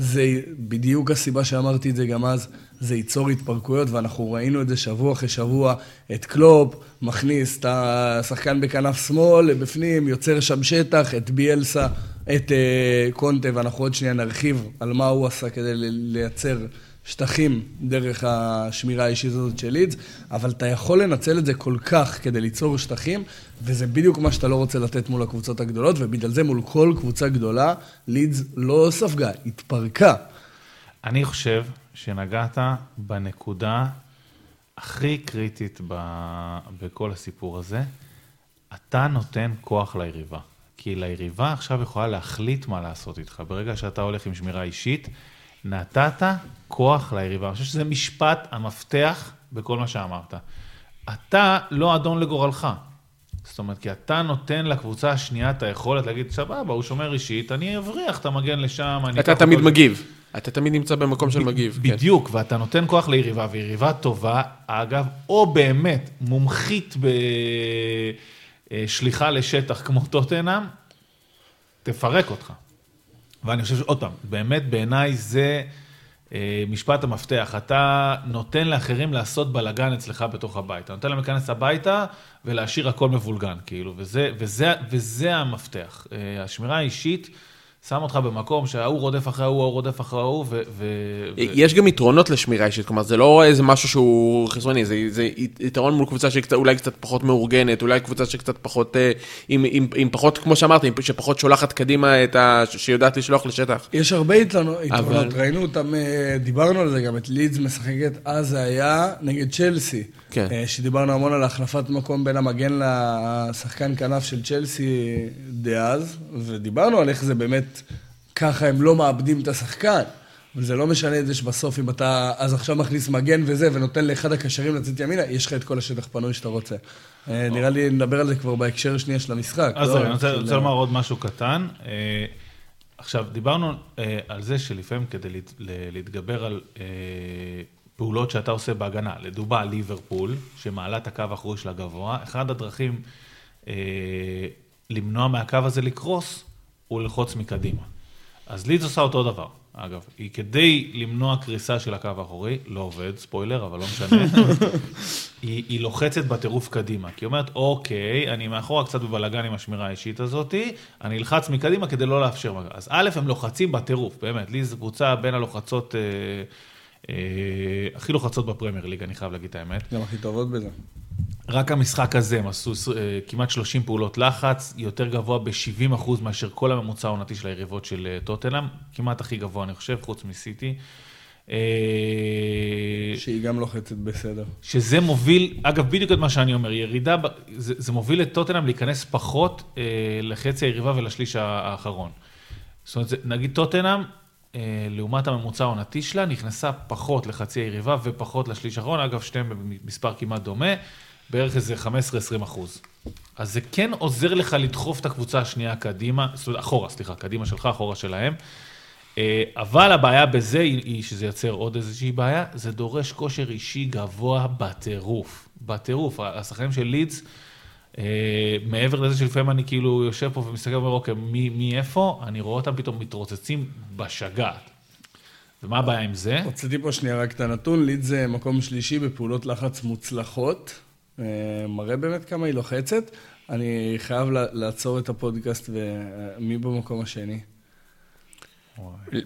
זה בדיוק הסיבה שאמרתי את זה גם אז, זה ייצור התפרקויות, ואנחנו ראינו את זה שבוע אחרי שבוע, את קלופ מכניס את השחקן בכנף שמאל, בפנים, יוצר שם שטח, את ביאלסה, את uh, קונטה, ואנחנו עוד שנייה נרחיב על מה הוא עשה כדי לייצר שטחים דרך השמירה האישית הזאת של לידס, אבל אתה יכול לנצל את זה כל כך כדי ליצור שטחים, וזה בדיוק מה שאתה לא רוצה לתת מול הקבוצות הגדולות, ובגלל זה מול כל קבוצה גדולה, לידס לא ספגה, התפרקה. אני חושב שנגעת בנקודה הכי קריטית ב- בכל הסיפור הזה. אתה נותן כוח ליריבה. כי ליריבה עכשיו יכולה להחליט מה לעשות איתך. ברגע שאתה הולך עם שמירה אישית, נתת כוח ליריבה. אני חושב שזה משפט המפתח בכל מה שאמרת. אתה לא אדון לגורלך. זאת אומרת, כי אתה נותן לקבוצה השנייה את היכולת להגיד, סבבה, הוא שומר אישית, אני אבריח את המגן לשם. אני אתה תמיד אותו- מגיב. אתה תמיד נמצא במקום של מגיב. כן. בדיוק, ואתה נותן כוח ליריבה, ויריבה טובה, אגב, או באמת מומחית בשליחה לשטח כמו טוטנאם, תפרק אותך. ואני חושב שעוד פעם, באמת בעיניי זה אה, משפט המפתח. אתה נותן לאחרים לעשות בלאגן אצלך בתוך הבית. אתה נותן להם להיכנס הביתה ולהשאיר הכל מבולגן, כאילו, וזה, וזה, וזה המפתח. אה, השמירה האישית שם אותך במקום שההוא רודף אחרי ההוא, ההוא רודף אחרי ההוא, ו... ו... ו... יש גם יתרונות לשמירה אישית, כלומר זה לא איזה משהו שהוא חסרוני, זה, זה יתרון מול קבוצה שאולי קצת פחות מאורגנת, אולי קבוצה שקצת פחות, אה, עם, עם, עם פחות, כמו שאמרת, עם, שפחות שולחת קדימה את ה... שיודעת לשלוח לשטח. יש הרבה יתרונות, אבל... ראינו אותם, אה, דיברנו על זה גם, את לידס משחקת, אז זה היה נגד צ'לסי. כן. אה, שדיברנו המון על החלפת מקום בין המגן לשחקן כנף של צ'לסי דאז, ודיברנו על איך זה באמת, ככה הם לא מאבדים את השחקן. אבל זה לא משנה את זה שבסוף אם אתה אז עכשיו מכניס מגן וזה, ונותן לאחד הקשרים לצאת ימינה, יש לך את כל השטח פנוי שאתה רוצה. אה, נראה לי נדבר על זה כבר בהקשר השנייה של המשחק. אז לא, אני רוצה לומר עוד משהו קטן. אה, עכשיו, דיברנו על זה שלפעמים כדי להתגבר על פעולות שאתה עושה בהגנה, לדוגמה ליברפול, שמעלה את הקו האחורי שלה גבוה, אחד הדרכים אה, למנוע מהקו הזה לקרוס, הוא ללחוץ מקדימה. אז לידס עושה אותו דבר, אגב, היא כדי למנוע קריסה של הקו האחורי, לא עובד, ספוילר, אבל לא משנה, [LAUGHS] היא, היא לוחצת בטירוף קדימה, כי היא אומרת, אוקיי, אני מאחורה קצת בבלאגן עם השמירה האישית הזאתי, אני אלחץ מקדימה כדי לא לאפשר. אז א', הם לוחצים בטירוף, באמת, לי זו קבוצה בין הלוחצות... אה, הכי לוחצות בפרמייר ליג, אני חייב להגיד את האמת. גם הכי טובות בזה. רק המשחק הזה הם עשו אה, כמעט 30 פעולות לחץ, יותר גבוה ב-70% מאשר כל הממוצע העונתי של היריבות של אה, טוטנאם, כמעט הכי גבוה, אני חושב, חוץ מסיטי. שהיא גם לוחצת בסדר. שזה מוביל, אגב, בדיוק את מה שאני אומר, ירידה, זה, זה מוביל את טוטנאם להיכנס פחות לחצי היריבה ולשליש האחרון. זאת אומרת, נגיד טוטנאם, אה, לעומת הממוצע העונתי שלה, נכנסה פחות לחצי היריבה ופחות לשליש האחרון, אגב, שתיהם במספר כמעט דומה, בערך איזה 15-20 אחוז. אז זה כן עוזר לך לדחוף את הקבוצה השנייה קדימה, אחורה, סליחה, קדימה שלך, אחורה שלהם. אה, אבל הבעיה בזה היא שזה יוצר עוד איזושהי בעיה, זה דורש כושר אישי גבוה בטירוף. בטירוף. השחקנים של לידס, אה, מעבר לזה שלפעמים אני כאילו יושב פה ומסתכל ואומר, אוקיי, מי, מי איפה? אני רואה אותם פתאום מתרוצצים בשגעת. ומה הבעיה עם זה? הוצאתי פה שנייה רק את הנתון, ליד זה מקום שלישי בפעולות לחץ מוצלחות. אה, מראה באמת כמה היא לוחצת. אני חייב לעצור את הפודקאסט ומי במקום השני?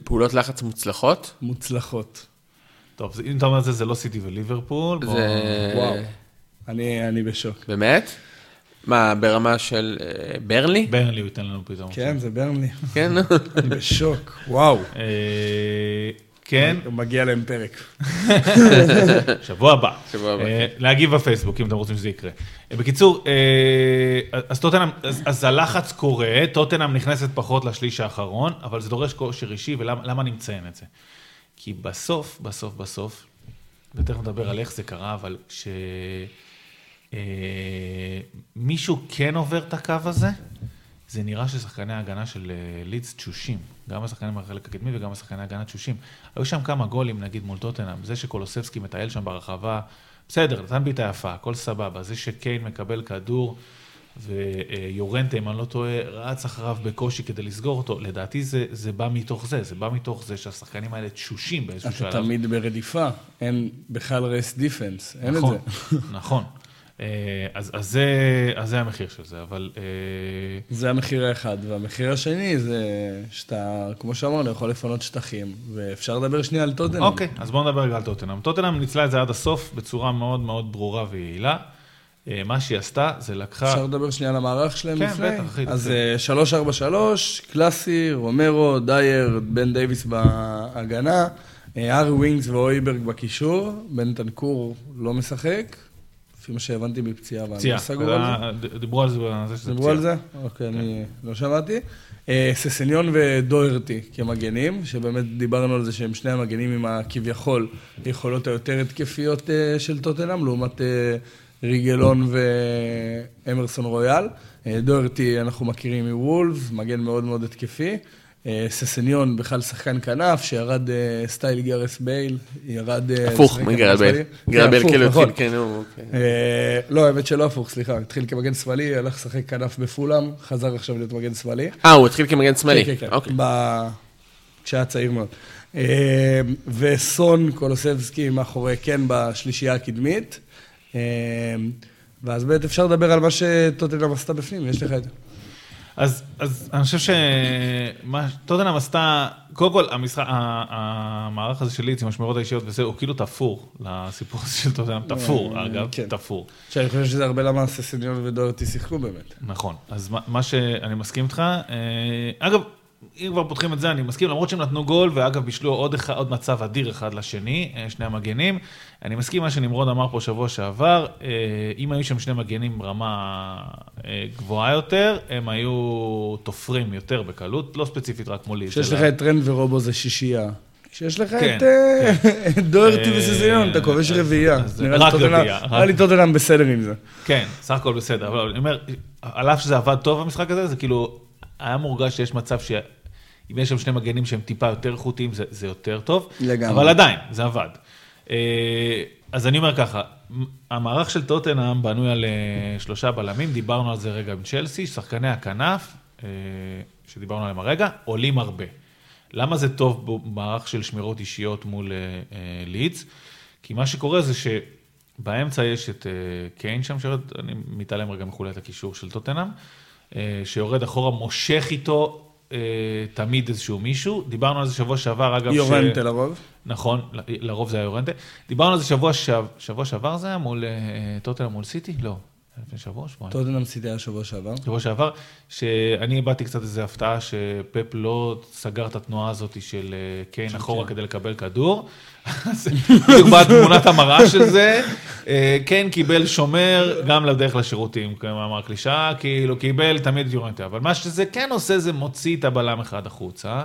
פעולות לחץ מוצלחות? מוצלחות. טוב, אם אתה אומר את זה, זה לא סיטי וליברפול. זה... וואו. אני, אני בשוק. באמת? מה, ברמה של אה, ברנלי? ברנלי הוא ייתן לנו פתאום. כן, זה ברנלי. כן. [LAUGHS] אני בשוק, וואו. אה, כן. הוא מגיע להם פרק. [LAUGHS] שבוע הבא. שבוע הבא. אה, להגיב בפייסבוק, אם אתם רוצים שזה יקרה. בקיצור, אז טוטנאם, אז הלחץ קורה, טוטנאם נכנסת פחות לשליש האחרון, אבל זה דורש כושר אישי, ולמה אני מציין את זה? כי בסוף, בסוף, בסוף, ותכף נדבר על איך זה קרה, אבל ש... אה, מישהו כן עובר את הקו הזה, זה נראה ששחקני ההגנה של אה, לידס תשושים. גם השחקנים בחלק הקדמי וגם השחקני ההגנה תשושים. היו שם כמה גולים, נגיד מול טוטנאם, זה שקולוסבסקי מטייל שם ברחבה, בסדר, נתן בעיטה יפה, הכל סבבה. זה שקיין מקבל כדור ויורנטה, אם אני לא טועה, רץ אחריו בקושי כדי לסגור אותו, לדעתי זה, זה בא מתוך זה, זה בא מתוך זה שהשחקנים האלה תשושים באיזשהו שלב. אתה תמיד ברדיפה, אין בכלל rest defense, אין נכון, את זה. נכון. אה, אז, אז, זה, אז זה המחיר של זה, אבל... אה, זה המחיר האחד, והמחיר השני זה שאתה, כמו שאמרנו, יכול לפנות שטחים, ואפשר לדבר שנייה על טוטנאם. אוקיי, אז בואו נדבר רגע על טוטנאם. טוטנאם ניצלה את זה עד הסוף בצורה מאוד מאוד ברורה ויעילה. אה, מה שהיא עשתה, זה לקחה... אפשר לדבר שנייה על המערך שלהם כן, לפני? כן, בטח, אחי. אז 343, קלאסי, רומרו, דייר, בן דייוויס בהגנה, ארי ווינגס ואויברג בקישור, בן תנקור לא משחק. לפי מה שהבנתי בפציעה, ואני לא סגור על זה. דיברו על זה, דיברו על זה? אוקיי, אני כן. לא שמעתי. אה, ססניון ודוירטי כמגנים, שבאמת דיברנו על זה שהם שני המגנים עם הכביכול יכולות היותר התקפיות אה, של טוטנאם, לעומת אה, ריגלון ואמרסון רויאל. דוירטי אנחנו מכירים מוולף, מגן מאוד מאוד התקפי. אה, ססניון בכלל שחקן כנף, שירד אה, סטייל גארת' בייל, ירד... אה, הפוך כנף בייל. כן, בייל כאילו נכון. התחיל, כן, הוא... כן. אה, לא, האמת שלא הפוך, סליחה, התחיל כמגן שמאלי, הלך לשחק כנף בפולאם, חזר עכשיו להיות מגן שמאלי. אה, הוא התחיל כמגן שמאלי. כן, כן, כן. אוקיי. כשהיה צעיר מאוד. וסון קולוסבסקי מאחורי כן בשלישייה הקדמית. ואז באמת אפשר לדבר על מה שטוטנאם עשתה בפנים, יש לך את זה. אז, אז אני חושב שמה שטוטנאם עשתה, קודם כל המשחק, המערך הזה של ליץ עם השמירות האישיות וזה, הוא כאילו תפור לסיפור הזה של טוטנאם, תפור אה, אגב, כן. תפור. שאני חושב שזה הרבה למה ססניון ודורטי שיחקו באמת. נכון, אז מה, מה שאני מסכים איתך, אה, אגב, אם כבר פותחים את זה, אני מסכים, למרות שהם נתנו גול, ואגב, בישלו עוד, אחד, עוד מצב אדיר אחד לשני, אה, שני המגנים. אני מסכים מה שנמרוד אמר פה שבוע שעבר, אה, אם היו שם שני מגנים ברמה אה, גבוהה יותר, הם היו תופרים יותר בקלות, לא ספציפית רק מולי. כשיש לך את טרנד ורובו זה שישייה. כשיש לך כן, את את [LAUGHS] דורטי אה, וססניון, אתה כובש רביעייה. רק רביעייה, נראה לי טוטנאם בסדר עם זה. כן, סך הכל בסדר, אבל אני אומר, על אף שזה עבד טוב המשחק הזה, זה כאילו, היה מורגש שיש מצב שאם יש שם שני מגנים שהם טיפה יותר איכותיים, זה, זה יותר טוב. לגמרי. אבל עדיין, זה עבד. אה, אז אני אומר ככה, המערך של טוטנאם בנוי על אה, שלושה בלמים, דיברנו על זה רגע עם צ'לסי, שחקני הכנף, אה, שדיברנו עליהם הרגע, עולים הרבה. למה זה טוב במערך של שמירות אישיות מול לידס? כי מה שקורה זה שבאמצע יש את קיין שם, שיורד, אני מתעלם רגע מחוליית הקישור של טוטנאם, שיורד אחורה, מושך איתו תמיד איזשהו מישהו. דיברנו על זה שבוע שעבר, אגב, יורנטה לרוב. נכון, לרוב זה היה יורנטה. דיברנו על זה שבוע, שעב, שבוע שעבר זה היה מול אה, טוטנאם מול סיטי? לא, לפני שבוע, שבועיים. טוטנאם סיטי היה שבוע שעבר. שבוע שעבר, שאני הבעתי קצת איזו הפתעה שפפ לא סגר את התנועה הזאת של אה, קיין אחורה כדי לקבל כדור. [LAUGHS] בדיוק באה תמונת המראה של זה. אה, קיין קיבל שומר גם לדרך לשירותים, כמאמר קלישאה, כאילו קיבל תמיד יורנטה. אבל מה שזה כן עושה זה מוציא את הבלם אחד החוצה.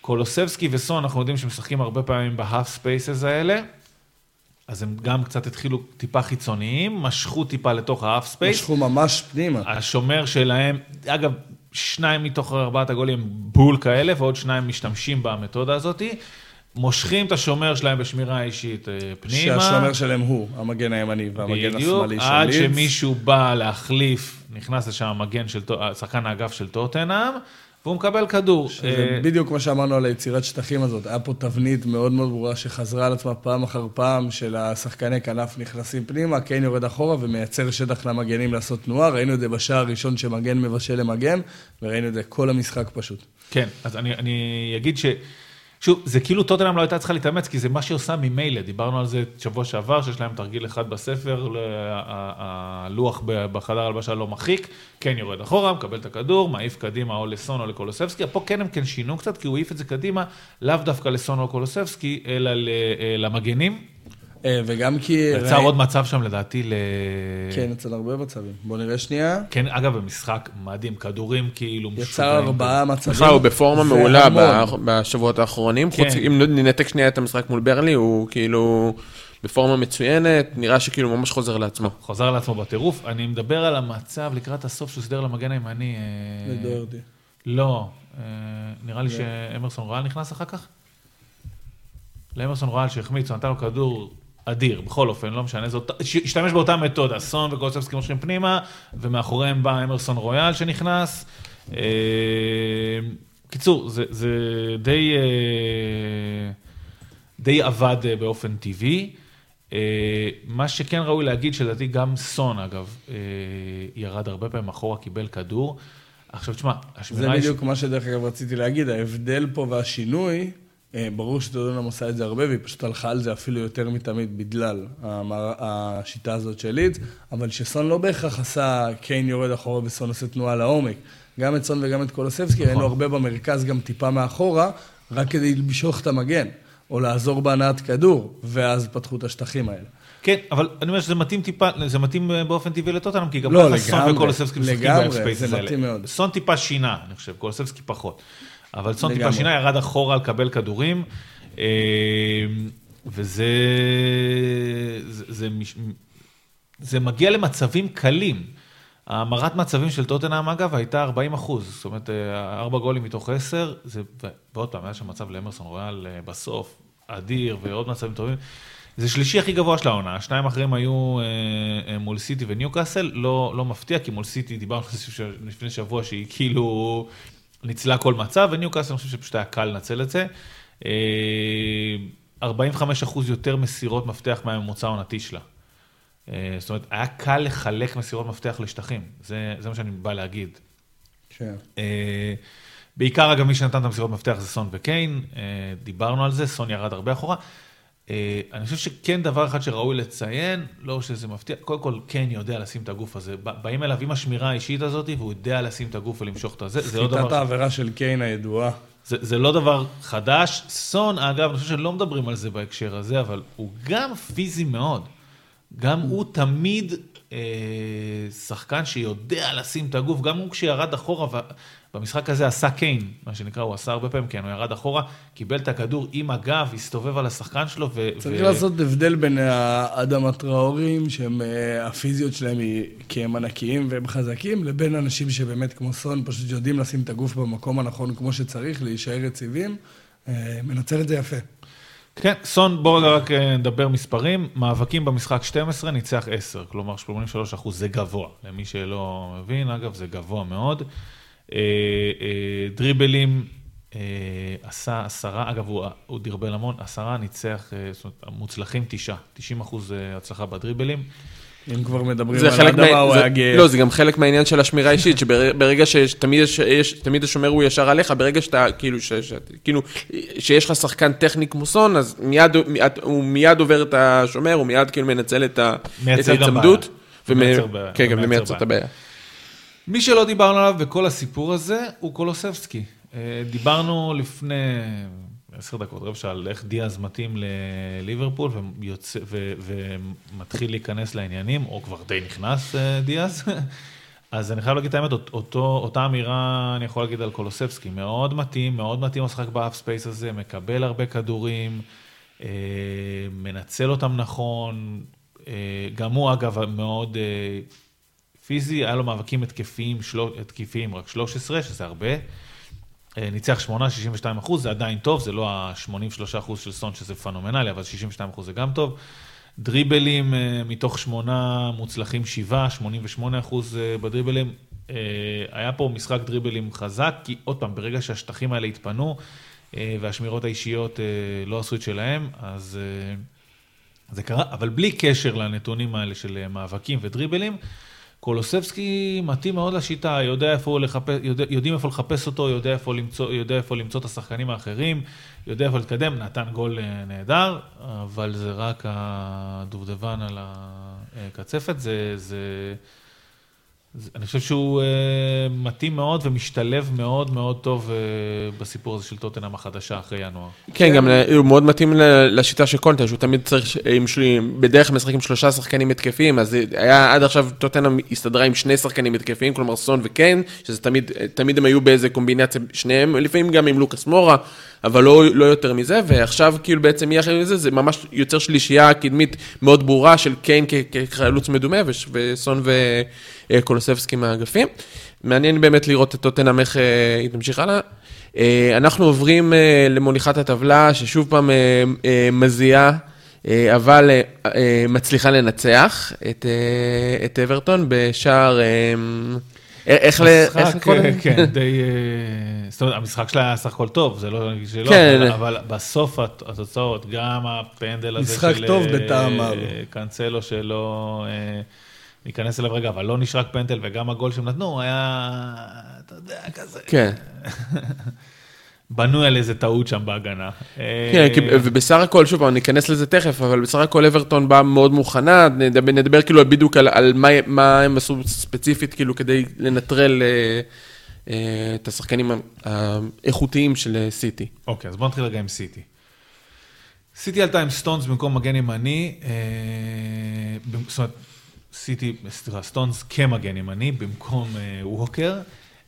קולוסבסקי וסון, אנחנו יודעים שמשחקים הרבה פעמים ב half spaces האלה. אז הם גם קצת התחילו טיפה חיצוניים, משכו טיפה לתוך ה half space. משכו ממש פנימה. השומר שלהם, אגב, שניים מתוך ארבעת הגולים בול כאלה, ועוד שניים משתמשים במתודה הזאת. מושכים את השומר שלהם בשמירה אישית אה, פנימה. שהשומר שלהם הוא המגן הימני והמגן בדיוק, השמאלי של עד לידס. שמישהו בא להחליף, נכנס לשם המגן של, שחקן האגף של טוטנאם, והוא מקבל כדור. שזה אה, בדיוק מה שאמרנו על היצירת שטחים הזאת. היה פה תבנית מאוד מאוד ברורה שחזרה על עצמה פעם אחר פעם, של השחקני כנף נכנסים פנימה, קיין יורד אחורה ומייצר שטח למגנים לעשות תנועה. ראינו את זה בשער הראשון שמגן מבשל למגן, וראינו את זה כל המשחק פשוט. כן, אז אני, אני אגיד ש... שוב, זה כאילו טוטנאם לא הייתה צריכה להתאמץ, כי זה מה שהיא עושה ממילא. דיברנו על זה שבוע שעבר, שיש להם תרגיל אחד בספר, הלוח בחדר הלבשה לא מרחיק, כן יורד אחורה, מקבל את הכדור, מעיף קדימה או לסון או לקולוסבסקי. פה כן הם כן שינו קצת, כי הוא העיף את זה קדימה, לאו דווקא לסון או לקולוסבסקי, אלא אה, למגנים. אה, וגם כי... יצר ראי- עוד מצב שם לדעתי ל... כן, אצל הרבה מצבים. בואו נראה שנייה. כן, אגב, במשחק מדהים, כדורים כאילו יצר ארבעה מצבים. בכלל, הוא בפורמה מעולה בשבועות האחרונים. כן. חוץ, אם ננתק שנייה את המשחק מול ברלי, הוא כאילו בפורמה מצוינת, נראה שכאילו ממש חוזר לעצמו. חוזר לעצמו בטירוף. אני מדבר על המצב לקראת הסוף שהוא סידר למגן הימני. אה, ודורטי. לא, אה, נראה לי שאמרסון רויאל נכנס אחר כך? לאמרסון רויאל שהחמיץ, הוא נתן לו כדור אדיר, בכל אופן, לא משנה, זאת, ש- השתמש באותה מתודה, סון וקולסבסקי מושכים פנימה, ומאחוריהם בא אמרסון רויאל שנכנס. אה, קיצור, זה, זה די, אה, די עבד אה, באופן טבעי. מה שכן ראוי להגיד, שלדעתי גם סון, אגב, ירד הרבה פעמים אחורה, קיבל כדור. עכשיו, תשמע, זה השמירה... היא- בדיוק מה שדרך אגב רציתי להגיד, ההבדל פה והשינוי, ברור שטודנאם עושה את זה הרבה, והיא פשוט הלכה על זה אפילו יותר מתמיד בגלל השיטה הזאת של לידס, אבל שסון לא בהכרח עשה קיין יורד אחורה וסון עושה תנועה לעומק. גם את סון וגם את קולוסבסקי, ראינו הרבה במרכז גם טיפה מאחורה, רק כדי למשוך את המגן, או לעזור בהנעת כדור, ואז פתחו את השטחים האלה. כן, אבל אני אומר שזה מתאים טיפה, זה מתאים אה, באופן טבעי לטוטנאם, כי גם לא, ככה סון לגמרי, וקולוסבסקי משחקים לגמרי, ב half spaces האלה. מתאים מאוד. סון טיפה שינה, אני חושב, קולוסבסקי פחות. אבל סון טיפה. שינה, ירד אחורה לקבל כדורים, אה, וזה... זה, זה, זה מגיע למצבים קלים. המרת מצבים של טוטנאם, אגב, הייתה 40 אחוז. זאת אומרת, אה, ארבע גולים מתוך עשר, זה, ועוד פעם, היה שם מצב לאמרסון רויאל אה, בסוף, אדיר, ועוד מצבים טובים. זה שלישי הכי גבוה של העונה, השניים האחרים היו אה, מול סיטי וניוקאסל, לא, לא מפתיע, כי מול סיטי דיברנו [LAUGHS] לפני שבוע שהיא כאילו ניצלה כל מצב, וניוקאסל אני חושב שפשוט היה קל לנצל את זה. אה, 45 אחוז יותר מסירות מפתח מהממוצע העונתי שלה. אה, זאת אומרת, היה קל לחלק מסירות מפתח לשטחים, זה, זה מה שאני בא להגיד. כן. אה, בעיקר, אגב, מי שנתן את המסירות מפתח זה סון וקיין, אה, דיברנו על זה, סון ירד הרבה אחורה. אה, אני חושב שכן דבר אחד שראוי לציין, לא שזה מפתיע, קודם כל קיין יודע לשים את הגוף הזה. באים אליו עם השמירה האישית הזאת, והוא יודע לשים את הגוף ולמשוך את הזה, זה לא חיטת דבר... העבירה של קיין הידועה. זה, זה לא דבר חדש. סון, אגב, אני חושב שלא מדברים על זה בהקשר הזה, אבל הוא גם פיזי מאוד. גם הוא תמיד אה, שחקן שיודע לשים את הגוף, גם הוא כשירד אחורה, במשחק הזה עשה קיין, מה שנקרא, הוא עשה הרבה פעמים קיין, הוא ירד אחורה, קיבל את הכדור עם הגב, הסתובב על השחקן שלו, ו... צריך ו... לעשות הבדל בין האדם הטראורים, שהם, אה, הפיזיות שלהם היא, כי הם ענקיים והם חזקים, לבין אנשים שבאמת כמו סון, פשוט יודעים לשים את הגוף במקום הנכון כמו שצריך, להישאר יציבים, אה, מנצל את זה יפה. כן, סון, בואו רק אה, נדבר מספרים. מאבקים במשחק 12, ניצח 10, כלומר 83 אחוז, זה גבוה. למי שלא מבין, אגב, זה גבוה מאוד. אה, אה, דריבלים, אה, עשה עשרה, אגב, הוא, הוא דרבל המון, עשרה, ניצח, זאת אומרת, מוצלחים תשעה, 90 אחוז הצלחה בדריבלים. אם כבר מדברים זה על חלק האדמה, מה... הוא זה... היה גאה. לא, זה גם חלק מהעניין של השמירה האישית, שברגע שתמיד יש, יש, תמיד השומר הוא ישר עליך, ברגע שאתה, כאילו, ש, ש, כאילו, שיש לך שחקן טכני כמו סון, אז מיד, מיד, הוא מיד עובר את השומר, הוא מיד כאילו מנצל את, ה, את מייצר גם ההצמדות. בעיה. כן, גם מייצר מייצר את בעיה. הבעיה. מי שלא דיברנו עליו בכל הסיפור הזה הוא קולוסבסקי. אה, דיברנו לפני עשר דקות, רבע שעה, על איך דיאז מתאים לליברפול ויוצא, ו, ומתחיל להיכנס לעניינים, או כבר די נכנס אה, דיאז. [LAUGHS] אז אני חייב להגיד את האמת, אותו, אותה אמירה אני יכול להגיד על קולוסבסקי, מאוד מתאים, מאוד מתאים לשחק ב half space הזה, מקבל הרבה כדורים, אה, מנצל אותם נכון, אה, גם הוא אגב מאוד אה, פיזי, היה לו מאבקים התקפיים, של... התקפיים רק 13, שזה הרבה. אה, ניצח 8, 62 אחוז, זה עדיין טוב, זה לא ה-83 אחוז של סון שזה פנומנלי, אבל 62 אחוז זה גם טוב. דריבלים אה, מתוך 8 מוצלחים 7, 88 אחוז אה, בדריבלים. היה פה משחק דריבלים חזק, כי עוד פעם, ברגע שהשטחים האלה התפנו והשמירות האישיות לא עשו את שלהם, אז זה קרה, אבל בלי קשר לנתונים האלה של מאבקים ודריבלים. קולוסבסקי מתאים מאוד לשיטה, יודע איפה לחפש, יודע, יודעים איפה לחפש אותו, יודע איפה, למצוא, יודע איפה למצוא את השחקנים האחרים, יודע איפה להתקדם, נתן גול אה, נהדר, אבל זה רק הדובדבן על הקצפת, זה, זה, אני חושב שהוא uh, מתאים מאוד ומשתלב מאוד מאוד טוב uh, בסיפור הזה של טוטנאם החדשה אחרי ינואר. כן, גם ל- הוא מאוד מתאים לשיטה של קונטה, שהוא תמיד צריך, עם בדרך כלל משחק עם שלושה שחקנים התקפיים, אז היה עד עכשיו טוטנאם הסתדרה עם שני שחקנים התקפיים, כלומר סון וקיין, שזה תמיד, תמיד הם היו באיזה קומבינציה, שניהם, לפעמים גם עם לוקאס מורה, אבל לא, לא יותר מזה, ועכשיו כאילו בעצם מי אחרי זה, זה ממש יוצר שלישייה קדמית מאוד ברורה של קיין כחלוץ מדומה, וסון וקולוסבסקי מהאגפים. מעניין באמת לראות את טוטנאם איך אה, היא תמשיך הלאה. אה, אנחנו עוברים אה, למוליכת הטבלה, ששוב פעם אה, אה, מזיעה, אה, אבל אה, אה, מצליחה לנצח את, אה, את אברטון בשער... אה, איך ל... איך משחק, לקרוא לזה? כן, [LAUGHS] די... אה, זאת אומרת, המשחק שלה היה סך הכל טוב, זה לא שלא, כן. אבל- בסוף הת- התוצאות, גם הפנדל הזה של... משחק טוב אה, בטעם מר. קאנסלו שלא... אה, ניכנס אליו רגע, אבל לא נשרק פנדל, וגם הגול שהם נתנו היה, אתה יודע, כזה... כן. [LAUGHS] בנוי על איזה טעות שם בהגנה. כן, אה, ובסך הכל, שוב, אני אכנס לזה תכף, אבל בסך הכל אברטון באה מאוד מוכנה, נדבר, נדבר כאילו בדיוק על, על מה, מה הם עשו ספציפית, כאילו, כדי לנטרל אה, אה, את השחקנים האיכותיים של אה, סיטי. אוקיי, אז בוא נתחיל רגע עם סיטי. סיטי עלתה עם סטונס במקום מגן ימני, אה, זאת אומרת, סיטי, סליחה, סטונס כמגן ימני במקום אה, ווקר.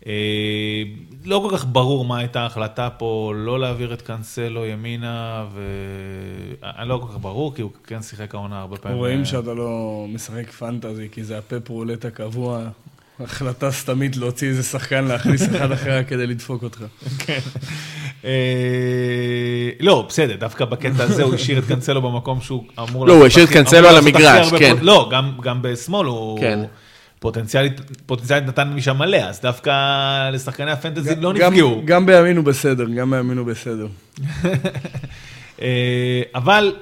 אה, לא כל כך ברור מה הייתה ההחלטה פה, לא להעביר את קאנסלו ימינה, ואני לא כל כך ברור, כי הוא כן שיחק העונה הרבה פעמים. רואים אה, שאתה לא משחק פנטזי, כי זה ה Pep roulette הקבוע. החלטה סתמית להוציא איזה שחקן, להכניס אחד אחר [LAUGHS] כדי לדפוק אותך. כן. אה, לא, בסדר, דווקא בקטע הזה הוא השאיר את קאנסלו במקום שהוא אמור... לא, הוא השאיר את קאנסלו אמור על המגרש, כן. לא, גם- גם בשמאל הוא... כן. פוטנציאלית, פוטנציאלית נתן משם מלא, אז דווקא לשחקני הפנטזי לא גם- נפגעו. גם בימין הוא בסדר, גם בימין הוא בסדר. [LAUGHS] אה, אבל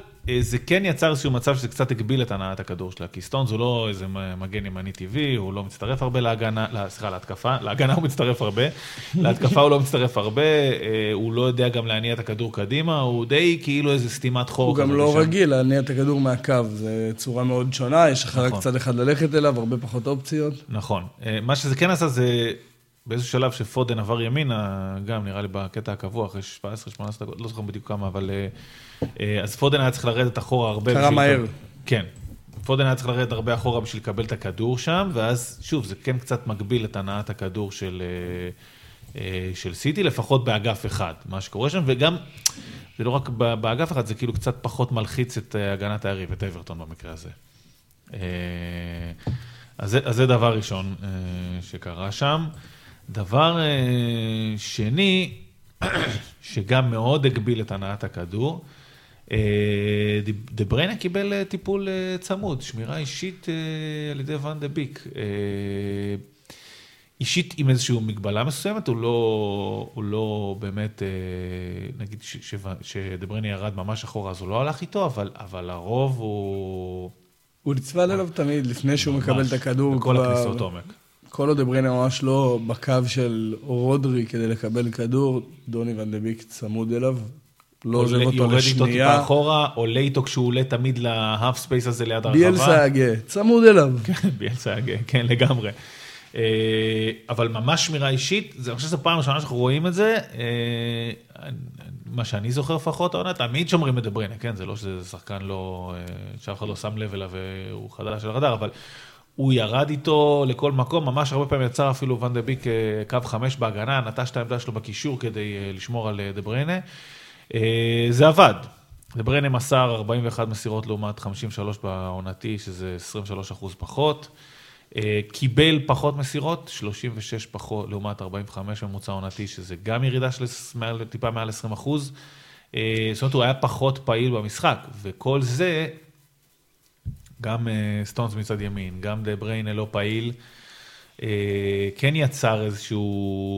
זה כן יצר איזשהו מצב שזה קצת הגביל את הנעת הכדור שלה, כי סטונס הוא לא איזה מגן ימני טבעי, הוא לא מצטרף הרבה להגנה, סליחה, להתקפה, להגנה הוא מצטרף הרבה, להתקפה הוא לא מצטרף הרבה, אה, הוא לא יודע גם להניע את הכדור קדימה, הוא די כאילו איזה סתימת חור. הוא גם לא שם. רגיל להניע את הכדור מהקו, זו צורה מאוד שונה, יש לך רק נכון. צד אחד ללכת אליו, הרבה פחות אופציות. נכון. אה, מה שזה כן עשה זה באיזשהו שלב שפודן עבר ימינה, גם נראה לי בקטע הקבוע, אחרי 17-18 דקות, לא זוכר בדיוק כמה, אבל... אה, אה, אז פודן היה צריך לרדת אחורה הרבה. קרה מהר. כן. פודן היה צריך לרדת הרבה אחורה בשביל לקבל את הכדור שם, ואז, שוב, זה כן קצת מגביל את הנעת הכדור של, אה, של סיטי, לפחות באגף אחד, מה שקורה שם, וגם, זה לא רק באגף אחד, זה כאילו קצת פחות מלחיץ את הגנת היריב, את אברטון במקרה הזה. אז זה, אז זה דבר ראשון שקרה שם. דבר אה, שני, שגם מאוד הגביל את הנעת הכדור, אה, דה בריינה קיבל אה, טיפול צמוד, שמירה אישית על ידי ואן דה ביק. אישית עם איזושהי מגבלה מסוימת, הוא לא, הוא לא באמת, נגיד ש- ש- שדה בריינה ירד ממש אחורה, אז הוא לא הלך איתו, אבל, אבל הרוב הוא... הוא נצבל אליו תמיד, לפני שהוא מקבל את הכדור. בכל הכניסות עומק. כל עוד אבריינה ממש לא בקו של רודרי כדי לקבל כדור, דוני ון דה ביק צמוד אליו, לא עוזב אותו יורד איתו טיפה לשנייה. אחורה, עולה איתו כשהוא עולה תמיד ל half space הזה ליד הרחבה. ביאלסה הגה, צמוד אליו. [LAUGHS] כן, ביאלסה הגה, כן, לגמרי. אה, אבל ממש שמירה אישית, זה- אני חושב שזו פעם ראשונה שאנחנו רואים את זה. אה, מה שאני זוכר לפחות, העונה, תמיד שומרים את דבריינה, כן? זה לא שזה שחקן לא, אה, שאף אחד לא שם לב אליו והוא חדש על הרדאר, אבל הוא ירד איתו לכל מקום, ממש הרבה פעמים יצר אפילו ואן דה ביק קו חמש בהגנה, נטש את העמדה שלו בקישור כדי אה, לשמור על אה, דבריינה. אה, זה עבד. דבריינה מסר 41 מסירות לעומת 53 בעונתי, שזה 23 אחוז פחות. קיבל פחות מסירות, 36 פחות, לעומת 45 ממוצע עונתי, שזה גם ירידה של טיפה מעל 20 אחוז. זאת אומרת, הוא היה פחות פעיל במשחק, וכל זה, גם אה, סטונס מצד ימין, גם דה בריינה לא פעיל, אה, כן יצר איזושהי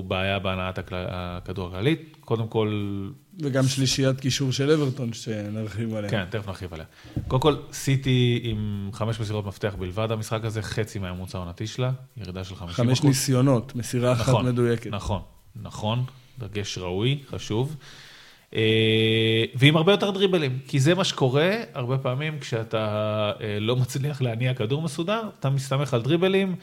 בעיה בהנעת הכדור הכללית. קודם כל, וגם שלישיית קישור של אברטון שנרחיב עליה. כן, תכף נרחיב עליה. קודם כל, סיטי עם חמש מסירות מפתח בלבד המשחק הזה, חצי מהממוצע העונתי שלה, ירידה של 50 חמש ניסיונות, מסירה אחת נכון, מדויקת. נכון, נכון, דגש ראוי, חשוב. אה, ועם הרבה יותר דריבלים, כי זה מה שקורה הרבה פעמים כשאתה אה, לא מצליח להניע כדור מסודר, אתה מסתמך על דריבלים,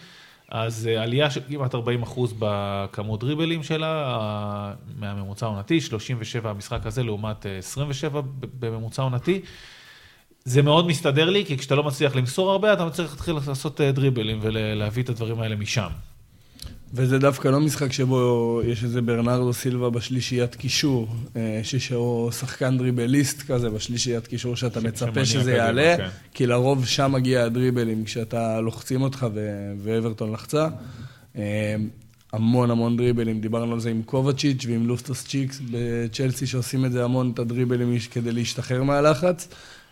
אז אה, עלייה של כמעט 40 אחוז בכמות דריבלים שלה, מהממוצע העונתי, 37 המשחק הזה לעומת אה, 27 ב- בממוצע עונתי. זה מאוד מסתדר לי, כי כשאתה לא מצליח למסור הרבה, אתה צריך להתחיל לעשות דריבלים ולהביא את הדברים האלה משם. וזה דווקא לא משחק שבו יש איזה ברנרדו סילבה בשלישיית קישור, אה, שיש או שחקן דריבליסט כזה בשלישיית קישור שאתה ש- מצפה שזה יעלה, כן. כי לרוב שם מגיע הדריבלים כשאתה לוחצים אותך ו- ואברטון לחצה. אה, המון המון דריבלים, דיברנו על זה עם קובצ'יץ' ועם לוסטוס צ'יקס בצ'לסי שעושים את זה המון, את הדריבלים כדי להשתחרר מהלחץ.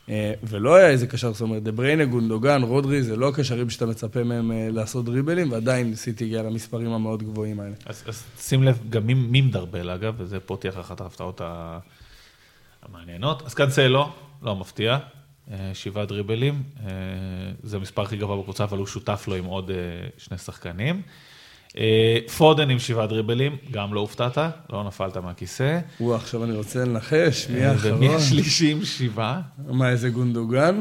אה, ולא היה איזה קשר, זאת אומרת, דה בריינה, גונדוגן, רודרי, זה לא הקשרים שאתה מצפה מהם אה, לעשות דריבלים, ועדיין סיטי הגיע למספרים המאוד גבוהים האלה. אז, אז שים לב, גם מי, מי מדרבל אגב, וזה פותח אחת ההפתעות המעניינות. אז קאנסלו, לא מפתיע, אה, שבעה דריבלים, זה המספר הכי גבוה בקבוצה, אבל הוא שותף לו עם עוד שני שחקנים. אה, פודן עם שבעה דריבלים, גם לא הופתעת, לא נפלת מהכיסא. וואו, עכשיו אני רוצה לנחש, מי אה, ומי האחרון? השלישי עם שבעה? מה, איזה גונדוגן?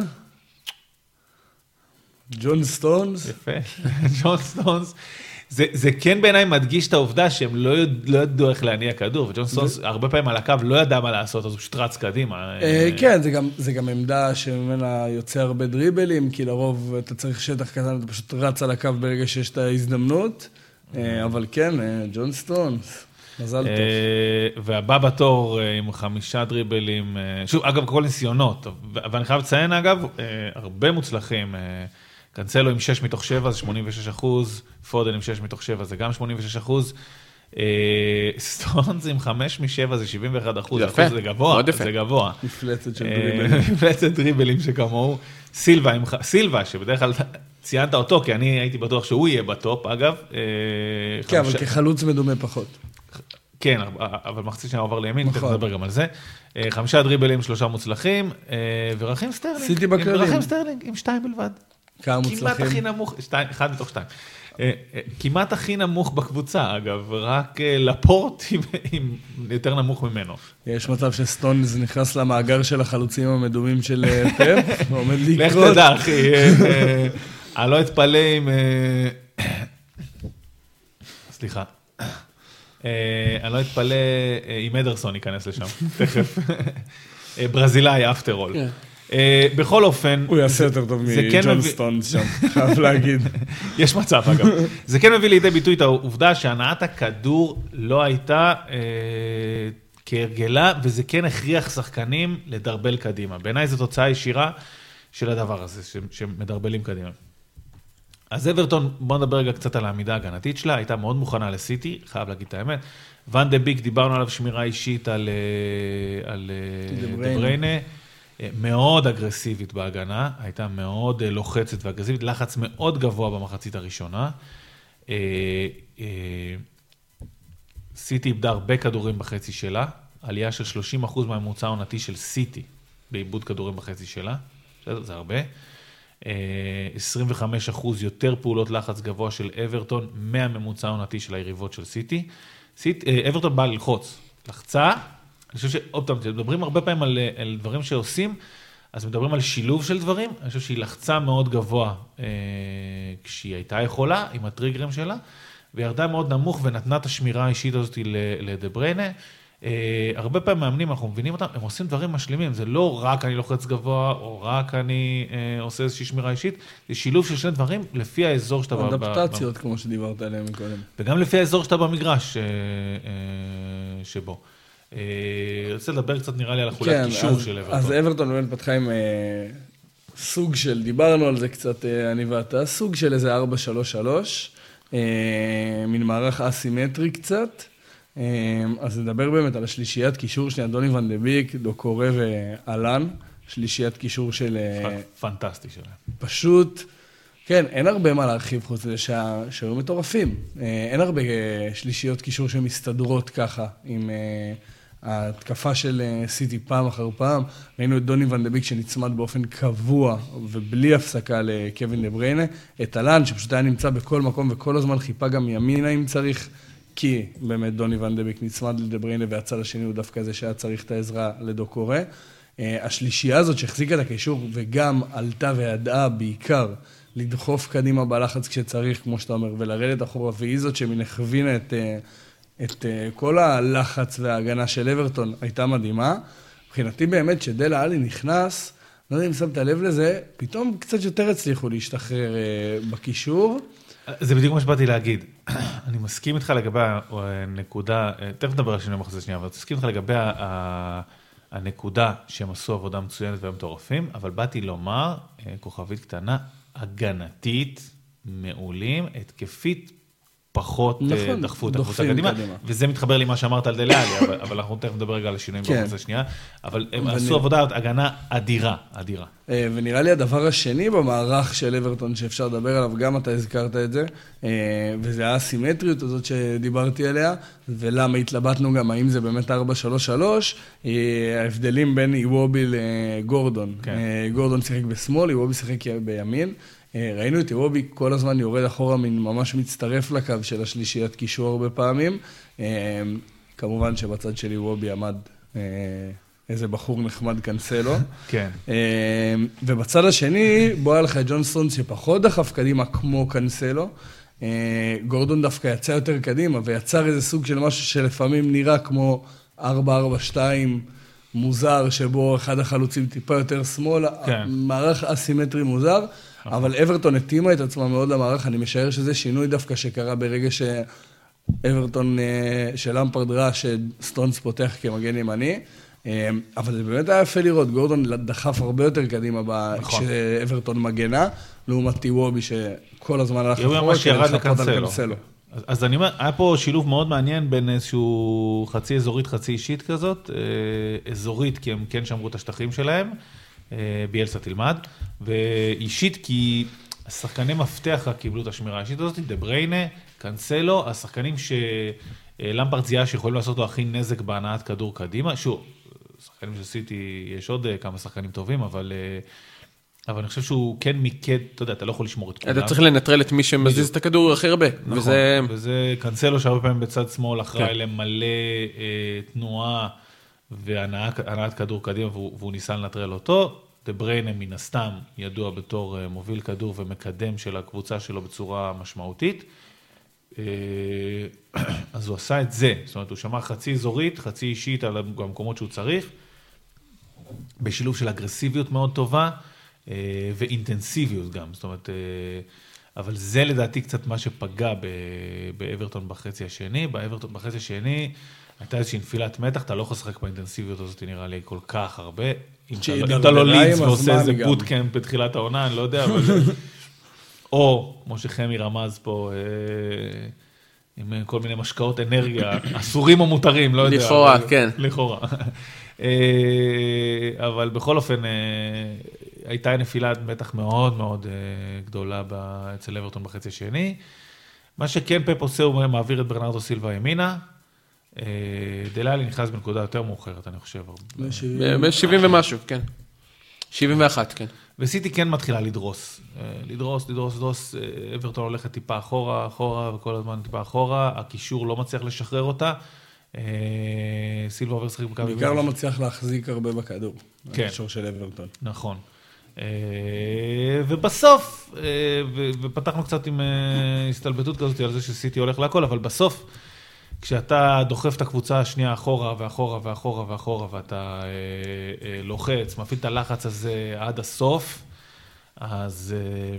ג'ון סטונס? יפה, [LAUGHS] ג'ון סטונס. זה, זה כן בעיניי מדגיש את העובדה שהם לא, יודע, לא ידעו איך להניע כדור, וג'ון סטונס הרבה פעמים על הקו לא ידע מה לעשות, אז הוא פשוט רץ קדימה. אה, כן, זה גם- זה גם עמדה שממנה יוצא הרבה דריבלים, כי לרוב אתה צריך שטח קטן, אתה פשוט רץ על הקו ברגע שיש את ההזדמנות. אה, אבל כן, אה, ג'ון סטונס, מזל טוב. אה, והבא בתור עם חמישה דריבלים, שוב, אגב, כל ניסיונות, ואני חייב לציין, אגב, הרבה מוצלחים. קנסלו עם 6 מתוך 7 זה 86 אחוז, פודן עם 6 מתוך 7 זה גם 86 אחוז. סטונס עם 5 מ-7 זה 71 אחוז, יפה, זה גבוה, מאוד יפה. זה גבוה. מפלצת של דריבלים. מפלצת דריבלים שכמוהו. סילבה, סילבה, שבדרך כלל ציינת אותו, כי אני הייתי בטוח שהוא יהיה ב top, אגב. אה, כן, אבל כחלוץ מדומה פחות. כן, אבל מחצית שנה הוא עבר לימין, תכף נכון. נדבר גם על זה. אה, חמישה דריבלים, שלושה מוצלחים, אה, ורחים סטרלינג. סיטי עם- בכללים. רחים סטרלינג עם שתיים בלבד. כמה כמעט הכי מוצלחים. נמוך, שתיים, אחד מתוך שתיים. כמעט הכי נמוך בקבוצה, אגב, רק לפורט עם- עם יותר נמוך ממנו. יש מצב שסטונס נכנס למאגר של החלוצים המדומים של פפ, ועומד [LAUGHS] לך לקרות. תדע, אחי. אני לא אתפלא אם... אה, סליחה. אה, אני לא אתפלא אה, אם אדרסון ייכנס לשם, תכף. ברזילאי, אפטר אול. כן. הוא בכל אופן, יעשה יותר טוב כן מג'ון סטונס שם, חייב להגיד. [LAUGHS] יש מצב אגב. זה כן מביא לידי ביטוי את העובדה שהנעת הכדור לא הייתה כהרגלה, וזה כן הכריח שחקנים לדרבל קדימה. בעיניי זו תוצאה ישירה של הדבר הזה, שמדרבלים קדימה. אז אברטון, בוא נדבר רגע קצת על העמידה ההגנתית שלה, הייתה מאוד מוכנה לסיטי, חייב להגיד את האמת. ואן דה ביק, דיברנו עליו שמירה אישית על, אה, על אה, דה דה בריינה. בריינה, אה, מאוד אגרסיבית בהגנה, הייתה מאוד לוחצת ואגרסיבית, לחץ מאוד גבוה במחצית הראשונה. סיטי איבדה הרבה כדורים בחצי שלה, עלייה של 30% מהממוצע העונתי של סיטי בעיבוד כדורים בחצי שלה? זה הרבה. אה, 25% יותר פעולות לחץ גבוה של אברטון מהממוצע העונתי של היריבות של סיטי. סיט, אה, אברטון באה ללחוץ, לחצה, אני חושב שעוד פעם, מדברים הרבה פעמים על, אה, על דברים שעושים, אז מדברים על שילוב של דברים, אני חושב שהיא לחצה מאוד גבוה אה, כשהיא הייתה יכולה, עם הטריגרים שלה, וירדה מאוד נמוך ונתנה את השמירה האישית הזאת לדה בריינה. אה, הרבה פעמים מאמנים, אנחנו מבינים אותם, הם עושים דברים משלימים, זה לא רק אני לוחץ גבוה, או רק אני אה, עושה איזושהי שמירה אישית, זה שילוב של שני דברים לפי האזור שאתה... אדפטציות, כמו שדיברת עליהן מקודם. וגם לפי האזור שאתה במגרש אה, אה, שבו. אני רוצה לדבר קצת נראה לי על החולת קישור כן, אז- של אז אברטון. אברטון באמת פתחה עם סוג של, דיברנו על זה קצת, אה, אני ואתה, סוג של איזה 4-3-3, אה, מין מערך אסימטרי קצת. אה, אז נדבר באמת על השלישיית קישור שנייה, דוני ון דה ביק, דוקורה ואלן, שלישיית קישור של... אה, פנטסטי שלהם. פשוט, כן, אין הרבה מה להרחיב חוץ מזה שה- שהיו מטורפים. אה, אין הרבה אה, שלישיות קישור שמסתדרות ככה עם ההתקפה של סיטי פעם אחר פעם. ראינו את דוני ון דה ביק שנצמד באופן קבוע ובלי הפסקה לקווין דה בריינה. את אלן, שפשוט היה נמצא בכל מקום וכל הזמן חיפה גם ימינה אם צריך. כי באמת דוני ון דה ביק נצמד לדה בריינה והצד השני הוא דווקא זה שהיה צריך את העזרה לדוקורה. אה, השלישייה הזאת שהחזיקה את הקישור וגם עלתה וידעה בעיקר לדחוף קדימה בלחץ כשצריך, כמו שאתה אומר, ולרדת אחורה, והיא זאת שמין הכווינה את, אה, את אה, כל הלחץ וההגנה של אברטון, הייתה מדהימה. מבחינתי באמת, שדלה עלי נכנס, לא יודע אם שמת לב לזה, פתאום קצת יותר הצליחו להשתחרר בקישור. זה בדיוק מה שבאתי להגיד. אני מסכים איתך לגבי הנקודה, תכף נדבר על שינוי מחצית שנייה, אבל מסכים איתך לגבי הנקודה שהם עשו עבודה מצוינת והם מטורפים, אבל באתי לומר, אה, כוכבית קטנה, הגנתית, מעולים, התקפית. פחות נכון, נכון, דחפו את הקבוצה קדימה, קדימה. וזה מתחבר לי מה שאמרת על דליאלי, אבל, אבל אנחנו תכף נדבר רגע על השינויים כן. במחצית השנייה, אבל הם ואני- עשו עבודת הגנה אדירה, אדירה. אה, ונראה לי הדבר השני במערך של אברטון שאפשר לדבר עליו, גם אתה הזכרת את זה, אה, וזה האסימטריות הזאת שדיברתי עליה, ולמה התלבטנו גם האם זה באמת 4-3-3, אה, ההבדלים בין איוובי לגורדון. כן. אה, גורדון שיחק בשמאל, איוובי שיחק בימין. אה, ראינו את איוובי כל הזמן יורד אחורה, ממש מצטרף לקו של השלישיית קישור הרבה פעמים. אה, כמובן שבצד של איוובי עמד אה, איזה בחור נחמד קנסלו. [LAUGHS] כן. ובצד השני, בוא היה לך את ג'ון סטונס שפחות דחף קדימה כמו קנסלו. גורדון דווקא יצא יותר קדימה ויצר איזה סוג של משהו שלפעמים נראה כמו 4-4-2 מוזר, שבו אחד החלוצים טיפה יותר שמאלה. כן. מערך אסימטרי מוזר, אבל אברטון התאימה את עצמה מאוד למערך, אני משער שזה שינוי דווקא שקרה ברגע שאברטון, אה, שלמפרד ראה שסטונס פותח כמגן ימני. אה, אבל זה באמת היה יפה לראות, גורדון דחף הרבה יותר קדימה נכון. כשאברטון מגנה, לעומת טיוובי שכל הזמן הלך לחפות על לקנסלו. אז- אז אני אומר, היה פה שילוב מאוד מעניין בין איזשהו חצי אזורית, חצי אישית כזאת. אה, אזורית, כי הם כן שמרו את השטחים שלהם, ביאלסה תלמד, ואישית, כי השחקני מפתח רק קיבלו את השמירה האישית הזאת, דה בריינה, קנסלו, השחקנים שלמפרט זיהה שיכולים לעשות לו הכי נזק בהנעת כדור קדימה. שוב, שחקנים של סיטי, יש עוד אה, כמה שחקנים טובים, אבל... אה, אבל אני חושב שהוא כן מיקד, אתה יודע, אתה לא יכול לשמור את כולם. אתה צריך לנטרל את מי שמזיז את הכדור הכי הרבה. נכון, וזה... וזה קנסלו שהרבה פעמים בצד שמאל אחראי כן. למלא אה, תנועה והנעת כדור קדימה והוא, והוא ניסה לנטרל אותו. דה בריינה מן הסתם ידוע בתור אה, מוביל כדור ומקדם של הקבוצה שלו בצורה משמעותית. אה, [CLEARS THROAT] אז הוא עשה את זה, זאת אומרת הוא שמר חצי אזורית, חצי אישית על המקומות שהוא צריך, בשילוב של אגרסיביות מאוד טובה אה, ואינטנסיביות גם, זאת אומרת, אבל זה לדעתי קצת מה שפגע באברטון בחצי השני, באברטון בחצי השני הייתה איזושהי נפילת מתח, אתה לא יכול לשחק באינטנסיביות הזאת נראה לי כל כך הרבה. אם אתה לא- לא עם ועושה איזה. בוטקאמפ בתחילת העונה, אני לא יודע, אבל... [LAUGHS] או, כמו שחמי רמז פה, אה, עם כל מיני משקאות אנרגיה, [COUGHS] אסורים או מותרים, לא יודע. לכאורה, כן. לכאורה. [LAUGHS] אה, אבל בכל אופן, אה, הייתה נפילת מתח מאוד מאוד גדולה אצל אברטון בחצי השני. מה שכן פפ עושה, הוא מעביר את ברנרדו סילבה ימינה. אה, דלאלי נכנס בנקודה יותר מאוחרת, אני חושב. ב-70 ומשהו, כן. 71, כן. וסיטי כן מתחילה לדרוס. אה, לדרוס, לדרוס, לדרוס. אה, אברטון הולכת טיפה אחורה, אחורה, וכל הזמן טיפה אחורה. הקישור לא מצליח לשחרר אותה. סילבה עובר לשחק בקו... בעיקר לא מצליח להחזיק הרבה בכדור. כן. הקישור של אברטון. נכון. ובסוף, ופתחנו קצת עם הסתלבטות כזאת על זה שסיטי הולך להכל, אבל בסוף, כשאתה דוחף את הקבוצה השנייה אחורה ואחורה ואחורה ואחורה, ואתה אה, אה, לוחץ, מפעיל את הלחץ הזה עד הסוף, אז אה,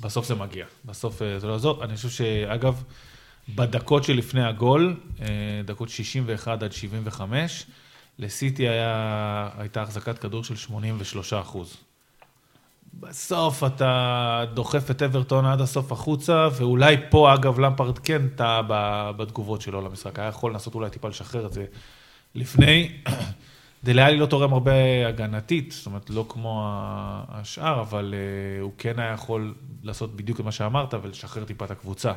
בסוף זה מגיע. בסוף אה, זה לא יעזור. אני חושב שאגב, בדקות שלפני הגול, אה, דקות 61 עד 75, לסיטי היה, הייתה החזקת כדור של 83 אחוז. בסוף אתה דוחף את אברטון עד הסוף החוצה, ואולי פה, אגב, למפרד כן טעה בתגובות שלו למשחק. היה יכול לנסות אולי טיפה לשחרר את זה לפני. [CLEARS THROAT] דליאלי לא תורם הרבה הגנתית, זאת אומרת, לא כמו השאר, אבל uh, הוא כן היה יכול לעשות בדיוק את מה שאמרת ולשחרר טיפה את הקבוצה.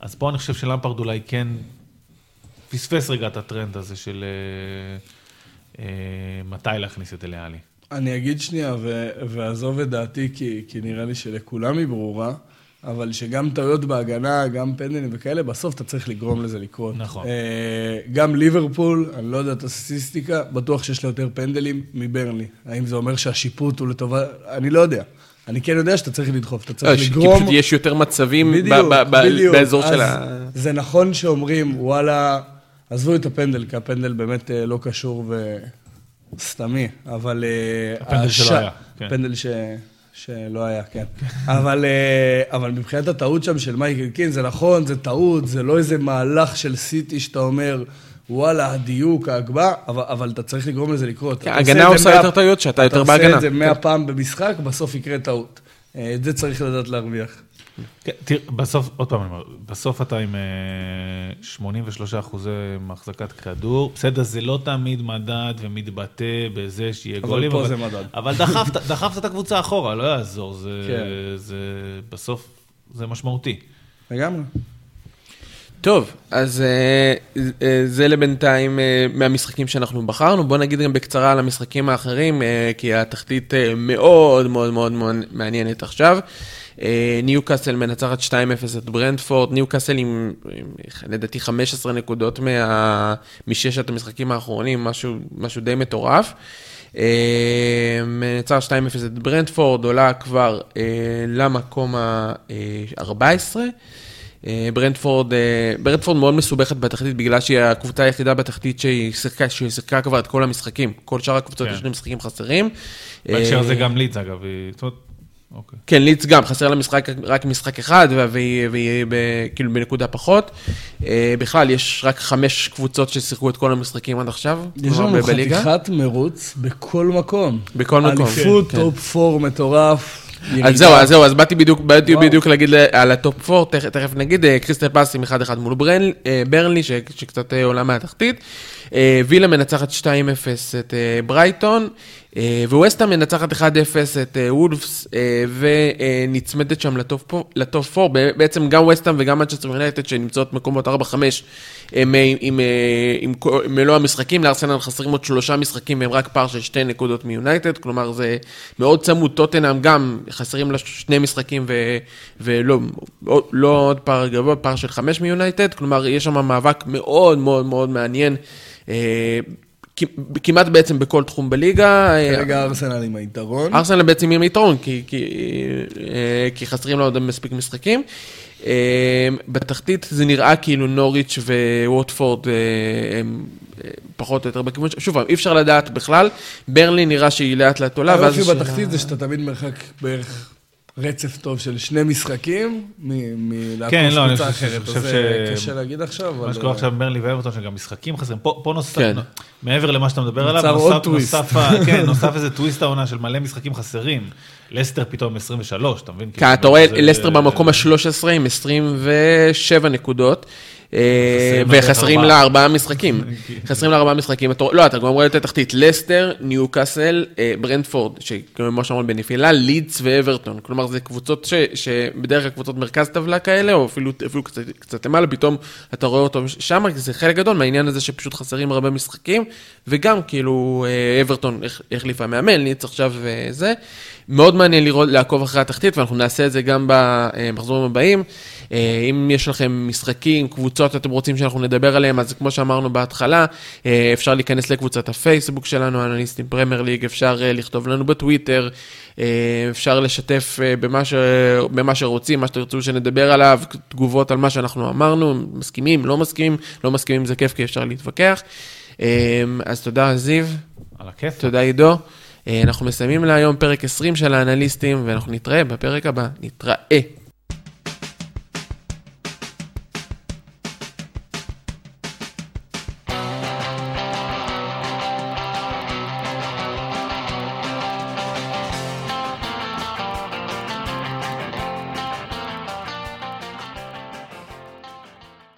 אז פה אני חושב שלמפרד אולי כן פספס רגע את הטרנד הזה של uh, uh, מתי להכניס את דליאלי. אני אגיד שנייה, ו- ועזוב את דעתי, כי, כי נראה לי שלכולם היא ברורה, אבל שגם טעויות בהגנה, גם פנדלים וכאלה, בסוף אתה צריך לגרום לזה לקרות. נכון. אה, גם ליברפול, אני לא יודע את הסטטיסטיקה, בטוח שיש לה יותר פנדלים מברנלי. האם זה אומר שהשיפוט הוא לטובה? אני לא יודע. אני כן יודע שאתה צריך לדחוף, אתה צריך לא, ש- כי לגרום... פשוט יש יותר מצבים בדיוק, ב- ב- בדיוק. באזור אז של ה... זה נכון שאומרים, וואלה, עזבו את הפנדל, כי הפנדל באמת אה, לא קשור וסתמי, אבל... אה, הפנדל שלא הש- היה, כן. פנדל ש... שלא היה, כן. אבל, אה, אבל מבחינת הטעות שם של מייקל קין, זה נכון, זה טעות, זה לא איזה מהלך של סיטי שאתה אומר, וואלה, הדיוק, ההגבהה, אבל, אבל אתה צריך לגרום לזה לקרות. כן, אתה עושה יותר טעויות שאתה יותר אתה עושה בהגנה. את זה מאה כן. פעם במשחק, בסוף יקרה טעות. אה, את זה צריך לדעת להרוויח. כן, תראה, בסוף, עוד פעם אני אומר, בסוף אתה עם אה, 83 אחוזי החזקת כדור, בסדר, זה לא תמיד מדד ומתבטא בזה שיהיה אבל גולים, פה זה מדד. אבל דחפת, [LAUGHS] דחפת את הקבוצה אחורה, לא יעזור, זה, כן. זה בסוף, זה משמעותי. לגמרי. טוב, אז אה, אה, זה לבינתיים אה, מהמשחקים שאנחנו בחרנו. בואו נגיד גם בקצרה על המשחקים האחרים, אה, כי התחתית אה, מאוד מאוד מאוד מאוד מעניינת עכשיו. אה, ניו קאסל מנצחת 2-0 את ברנדפורד, ניו קאסל עם, עם לדעתי 15 נקודות מה, מששת המשחקים האחרונים, משהו, משהו די מטורף. אה, מנצחת 2-0 את ברנדפורד, עולה כבר אה, למקום ה-14. אה, ברנדפורד, ברנדפורד מאוד מסובכת בתחתית בגלל שהיא הקבוצה היחידה בתחתית שהיא שיחקה, שהיא שיחקה כבר את כל המשחקים. כל שאר הקבוצות כן. יש להם משחקים חסרים. בהקשר הזה גם לידס, אגב, זאת אומרת, אוקיי. כן, לידס גם, חסר לה משחק, רק משחק אחד, וה- והיא כאילו בנקודה פחות. אה, בכלל, יש רק חמש קבוצות ששיחקו את כל המשחקים עד עכשיו. יש לנו. חתיכת מרוץ בכל מקום. בכל מקום. אליפות, כן. top four מטורף. אז. זהו, אז זהו, אז באתי בדיוק, באתי וואו. בדיוק להגיד על ה top 4, תכף, תכף נגיד, אה, קריסטל פלאס עם 1-1 מול ברן, אה, ברנלי, ש, שקצת עולה מהתחתית, וילה מנצחת 2-0 את ברייטון, אה, ווסטהאם מנצחת 1-0 את אה, וולפס, אה, ונצמדת שם ל top, four- ל top 4, ב- בעצם גם ווסטהאם וגם מנצ'סטר יונייטד שנמצאות מקומות 4-5, הם עם, עם, עם מלוא המשחקים, לארסנל חסרים עוד שלושה משחקים והם רק פער של שתי נקודות מיונייטד, כלומר זה מאוד צמוד, טוטנאם גם חסרים לה שני משחקים ו, ולא לא, לא עוד פער גבוה, פער של חמש מיונייטד, כלומר יש שם מאבק מאוד מאוד מאוד מעניין. כמעט בעצם בכל תחום בליגה. אה, כרגע ארסנל עם היתרון. ארסנל בעצם עם יתרון, כי, כי, אה, כי חסרים לה עוד מספיק משחקים. אה, בתחתית זה נראה כאילו נוריץ' וווטפורד הם פחות או יותר בכיוון, ש- שוב, אי אפשר לדעת בכלל, ברלי נראה שהיא לאט לאט עולה. היופי בתחתית זה שאתה תמיד מרחק בערך רצף טוב של שני משחקים מלעקוף כן, לא, אני קבוצה חושב- אחרת. אז זה ש- קשה להגיד עכשיו, אבל... מה שקורה עכשיו ברלי ואברטון, שגם משחקים חסרים. פה פה נוסף, כן. מעבר למה שאתה מדבר עליו, נוסף-. נוסף ה- [LAUGHS] כן, נוסף איזה טוויסט העונה של מלא משחקים חסרים. לסטר פתאום 23, אתה מבין? כן, כאילו, אתה רואה, לסטר במקום ה-13 עם 27 נקודות. אה, וחסרים. לה ארבעה משחקים. [LAUGHS] חסרים לה ארבעה משחקים. לא, אתה גם רואה את התחתית. לסטר, ניוקאסל, אה, ברנדפורד, שכמו שאמרנו בנפילה, לידס ואברטון. כלומר, זה קבוצות שבדרך כלל קבוצות מרכז טבלה כאלה, או אפילו קצת- למעלה, פתאום אתה רואה אותו שם, זה חלק גדול מהעניין הזה שפשוט חסרים הרבה משחקים, וגם כאילו אה, אברטון הח- החליפה מאמן, לידס עכשיו אה, זה. מאוד מעניין לראות, לעקוב אחרי התחתית, ואנחנו נעשה את זה גם במחזורים הבאים. אה, אם יש לכם משחקים, קבוצות אתם רוצים שאנחנו נדבר עליהם, אז כמו שאמרנו בהתחלה, אה, אפשר להיכנס לקבוצת הפייסבוק שלנו, אנליסטים פרמייר ליג, אפשר אה, לכתוב לנו בטוויטר, אפשר לשתף במה, ש... במה שרוצים, מה שתרצו שנדבר עליו, תגובות על מה שאנחנו אמרנו, מסכימים, לא מסכימים, לא מסכימים זה כיף כי אפשר להתווכח. אז תודה זיו, על הכיף. תודה עידו. אנחנו מסיימים להיום פרק 20 של האנליסטים, ואנחנו נתראה בפרק הבא. נתראה.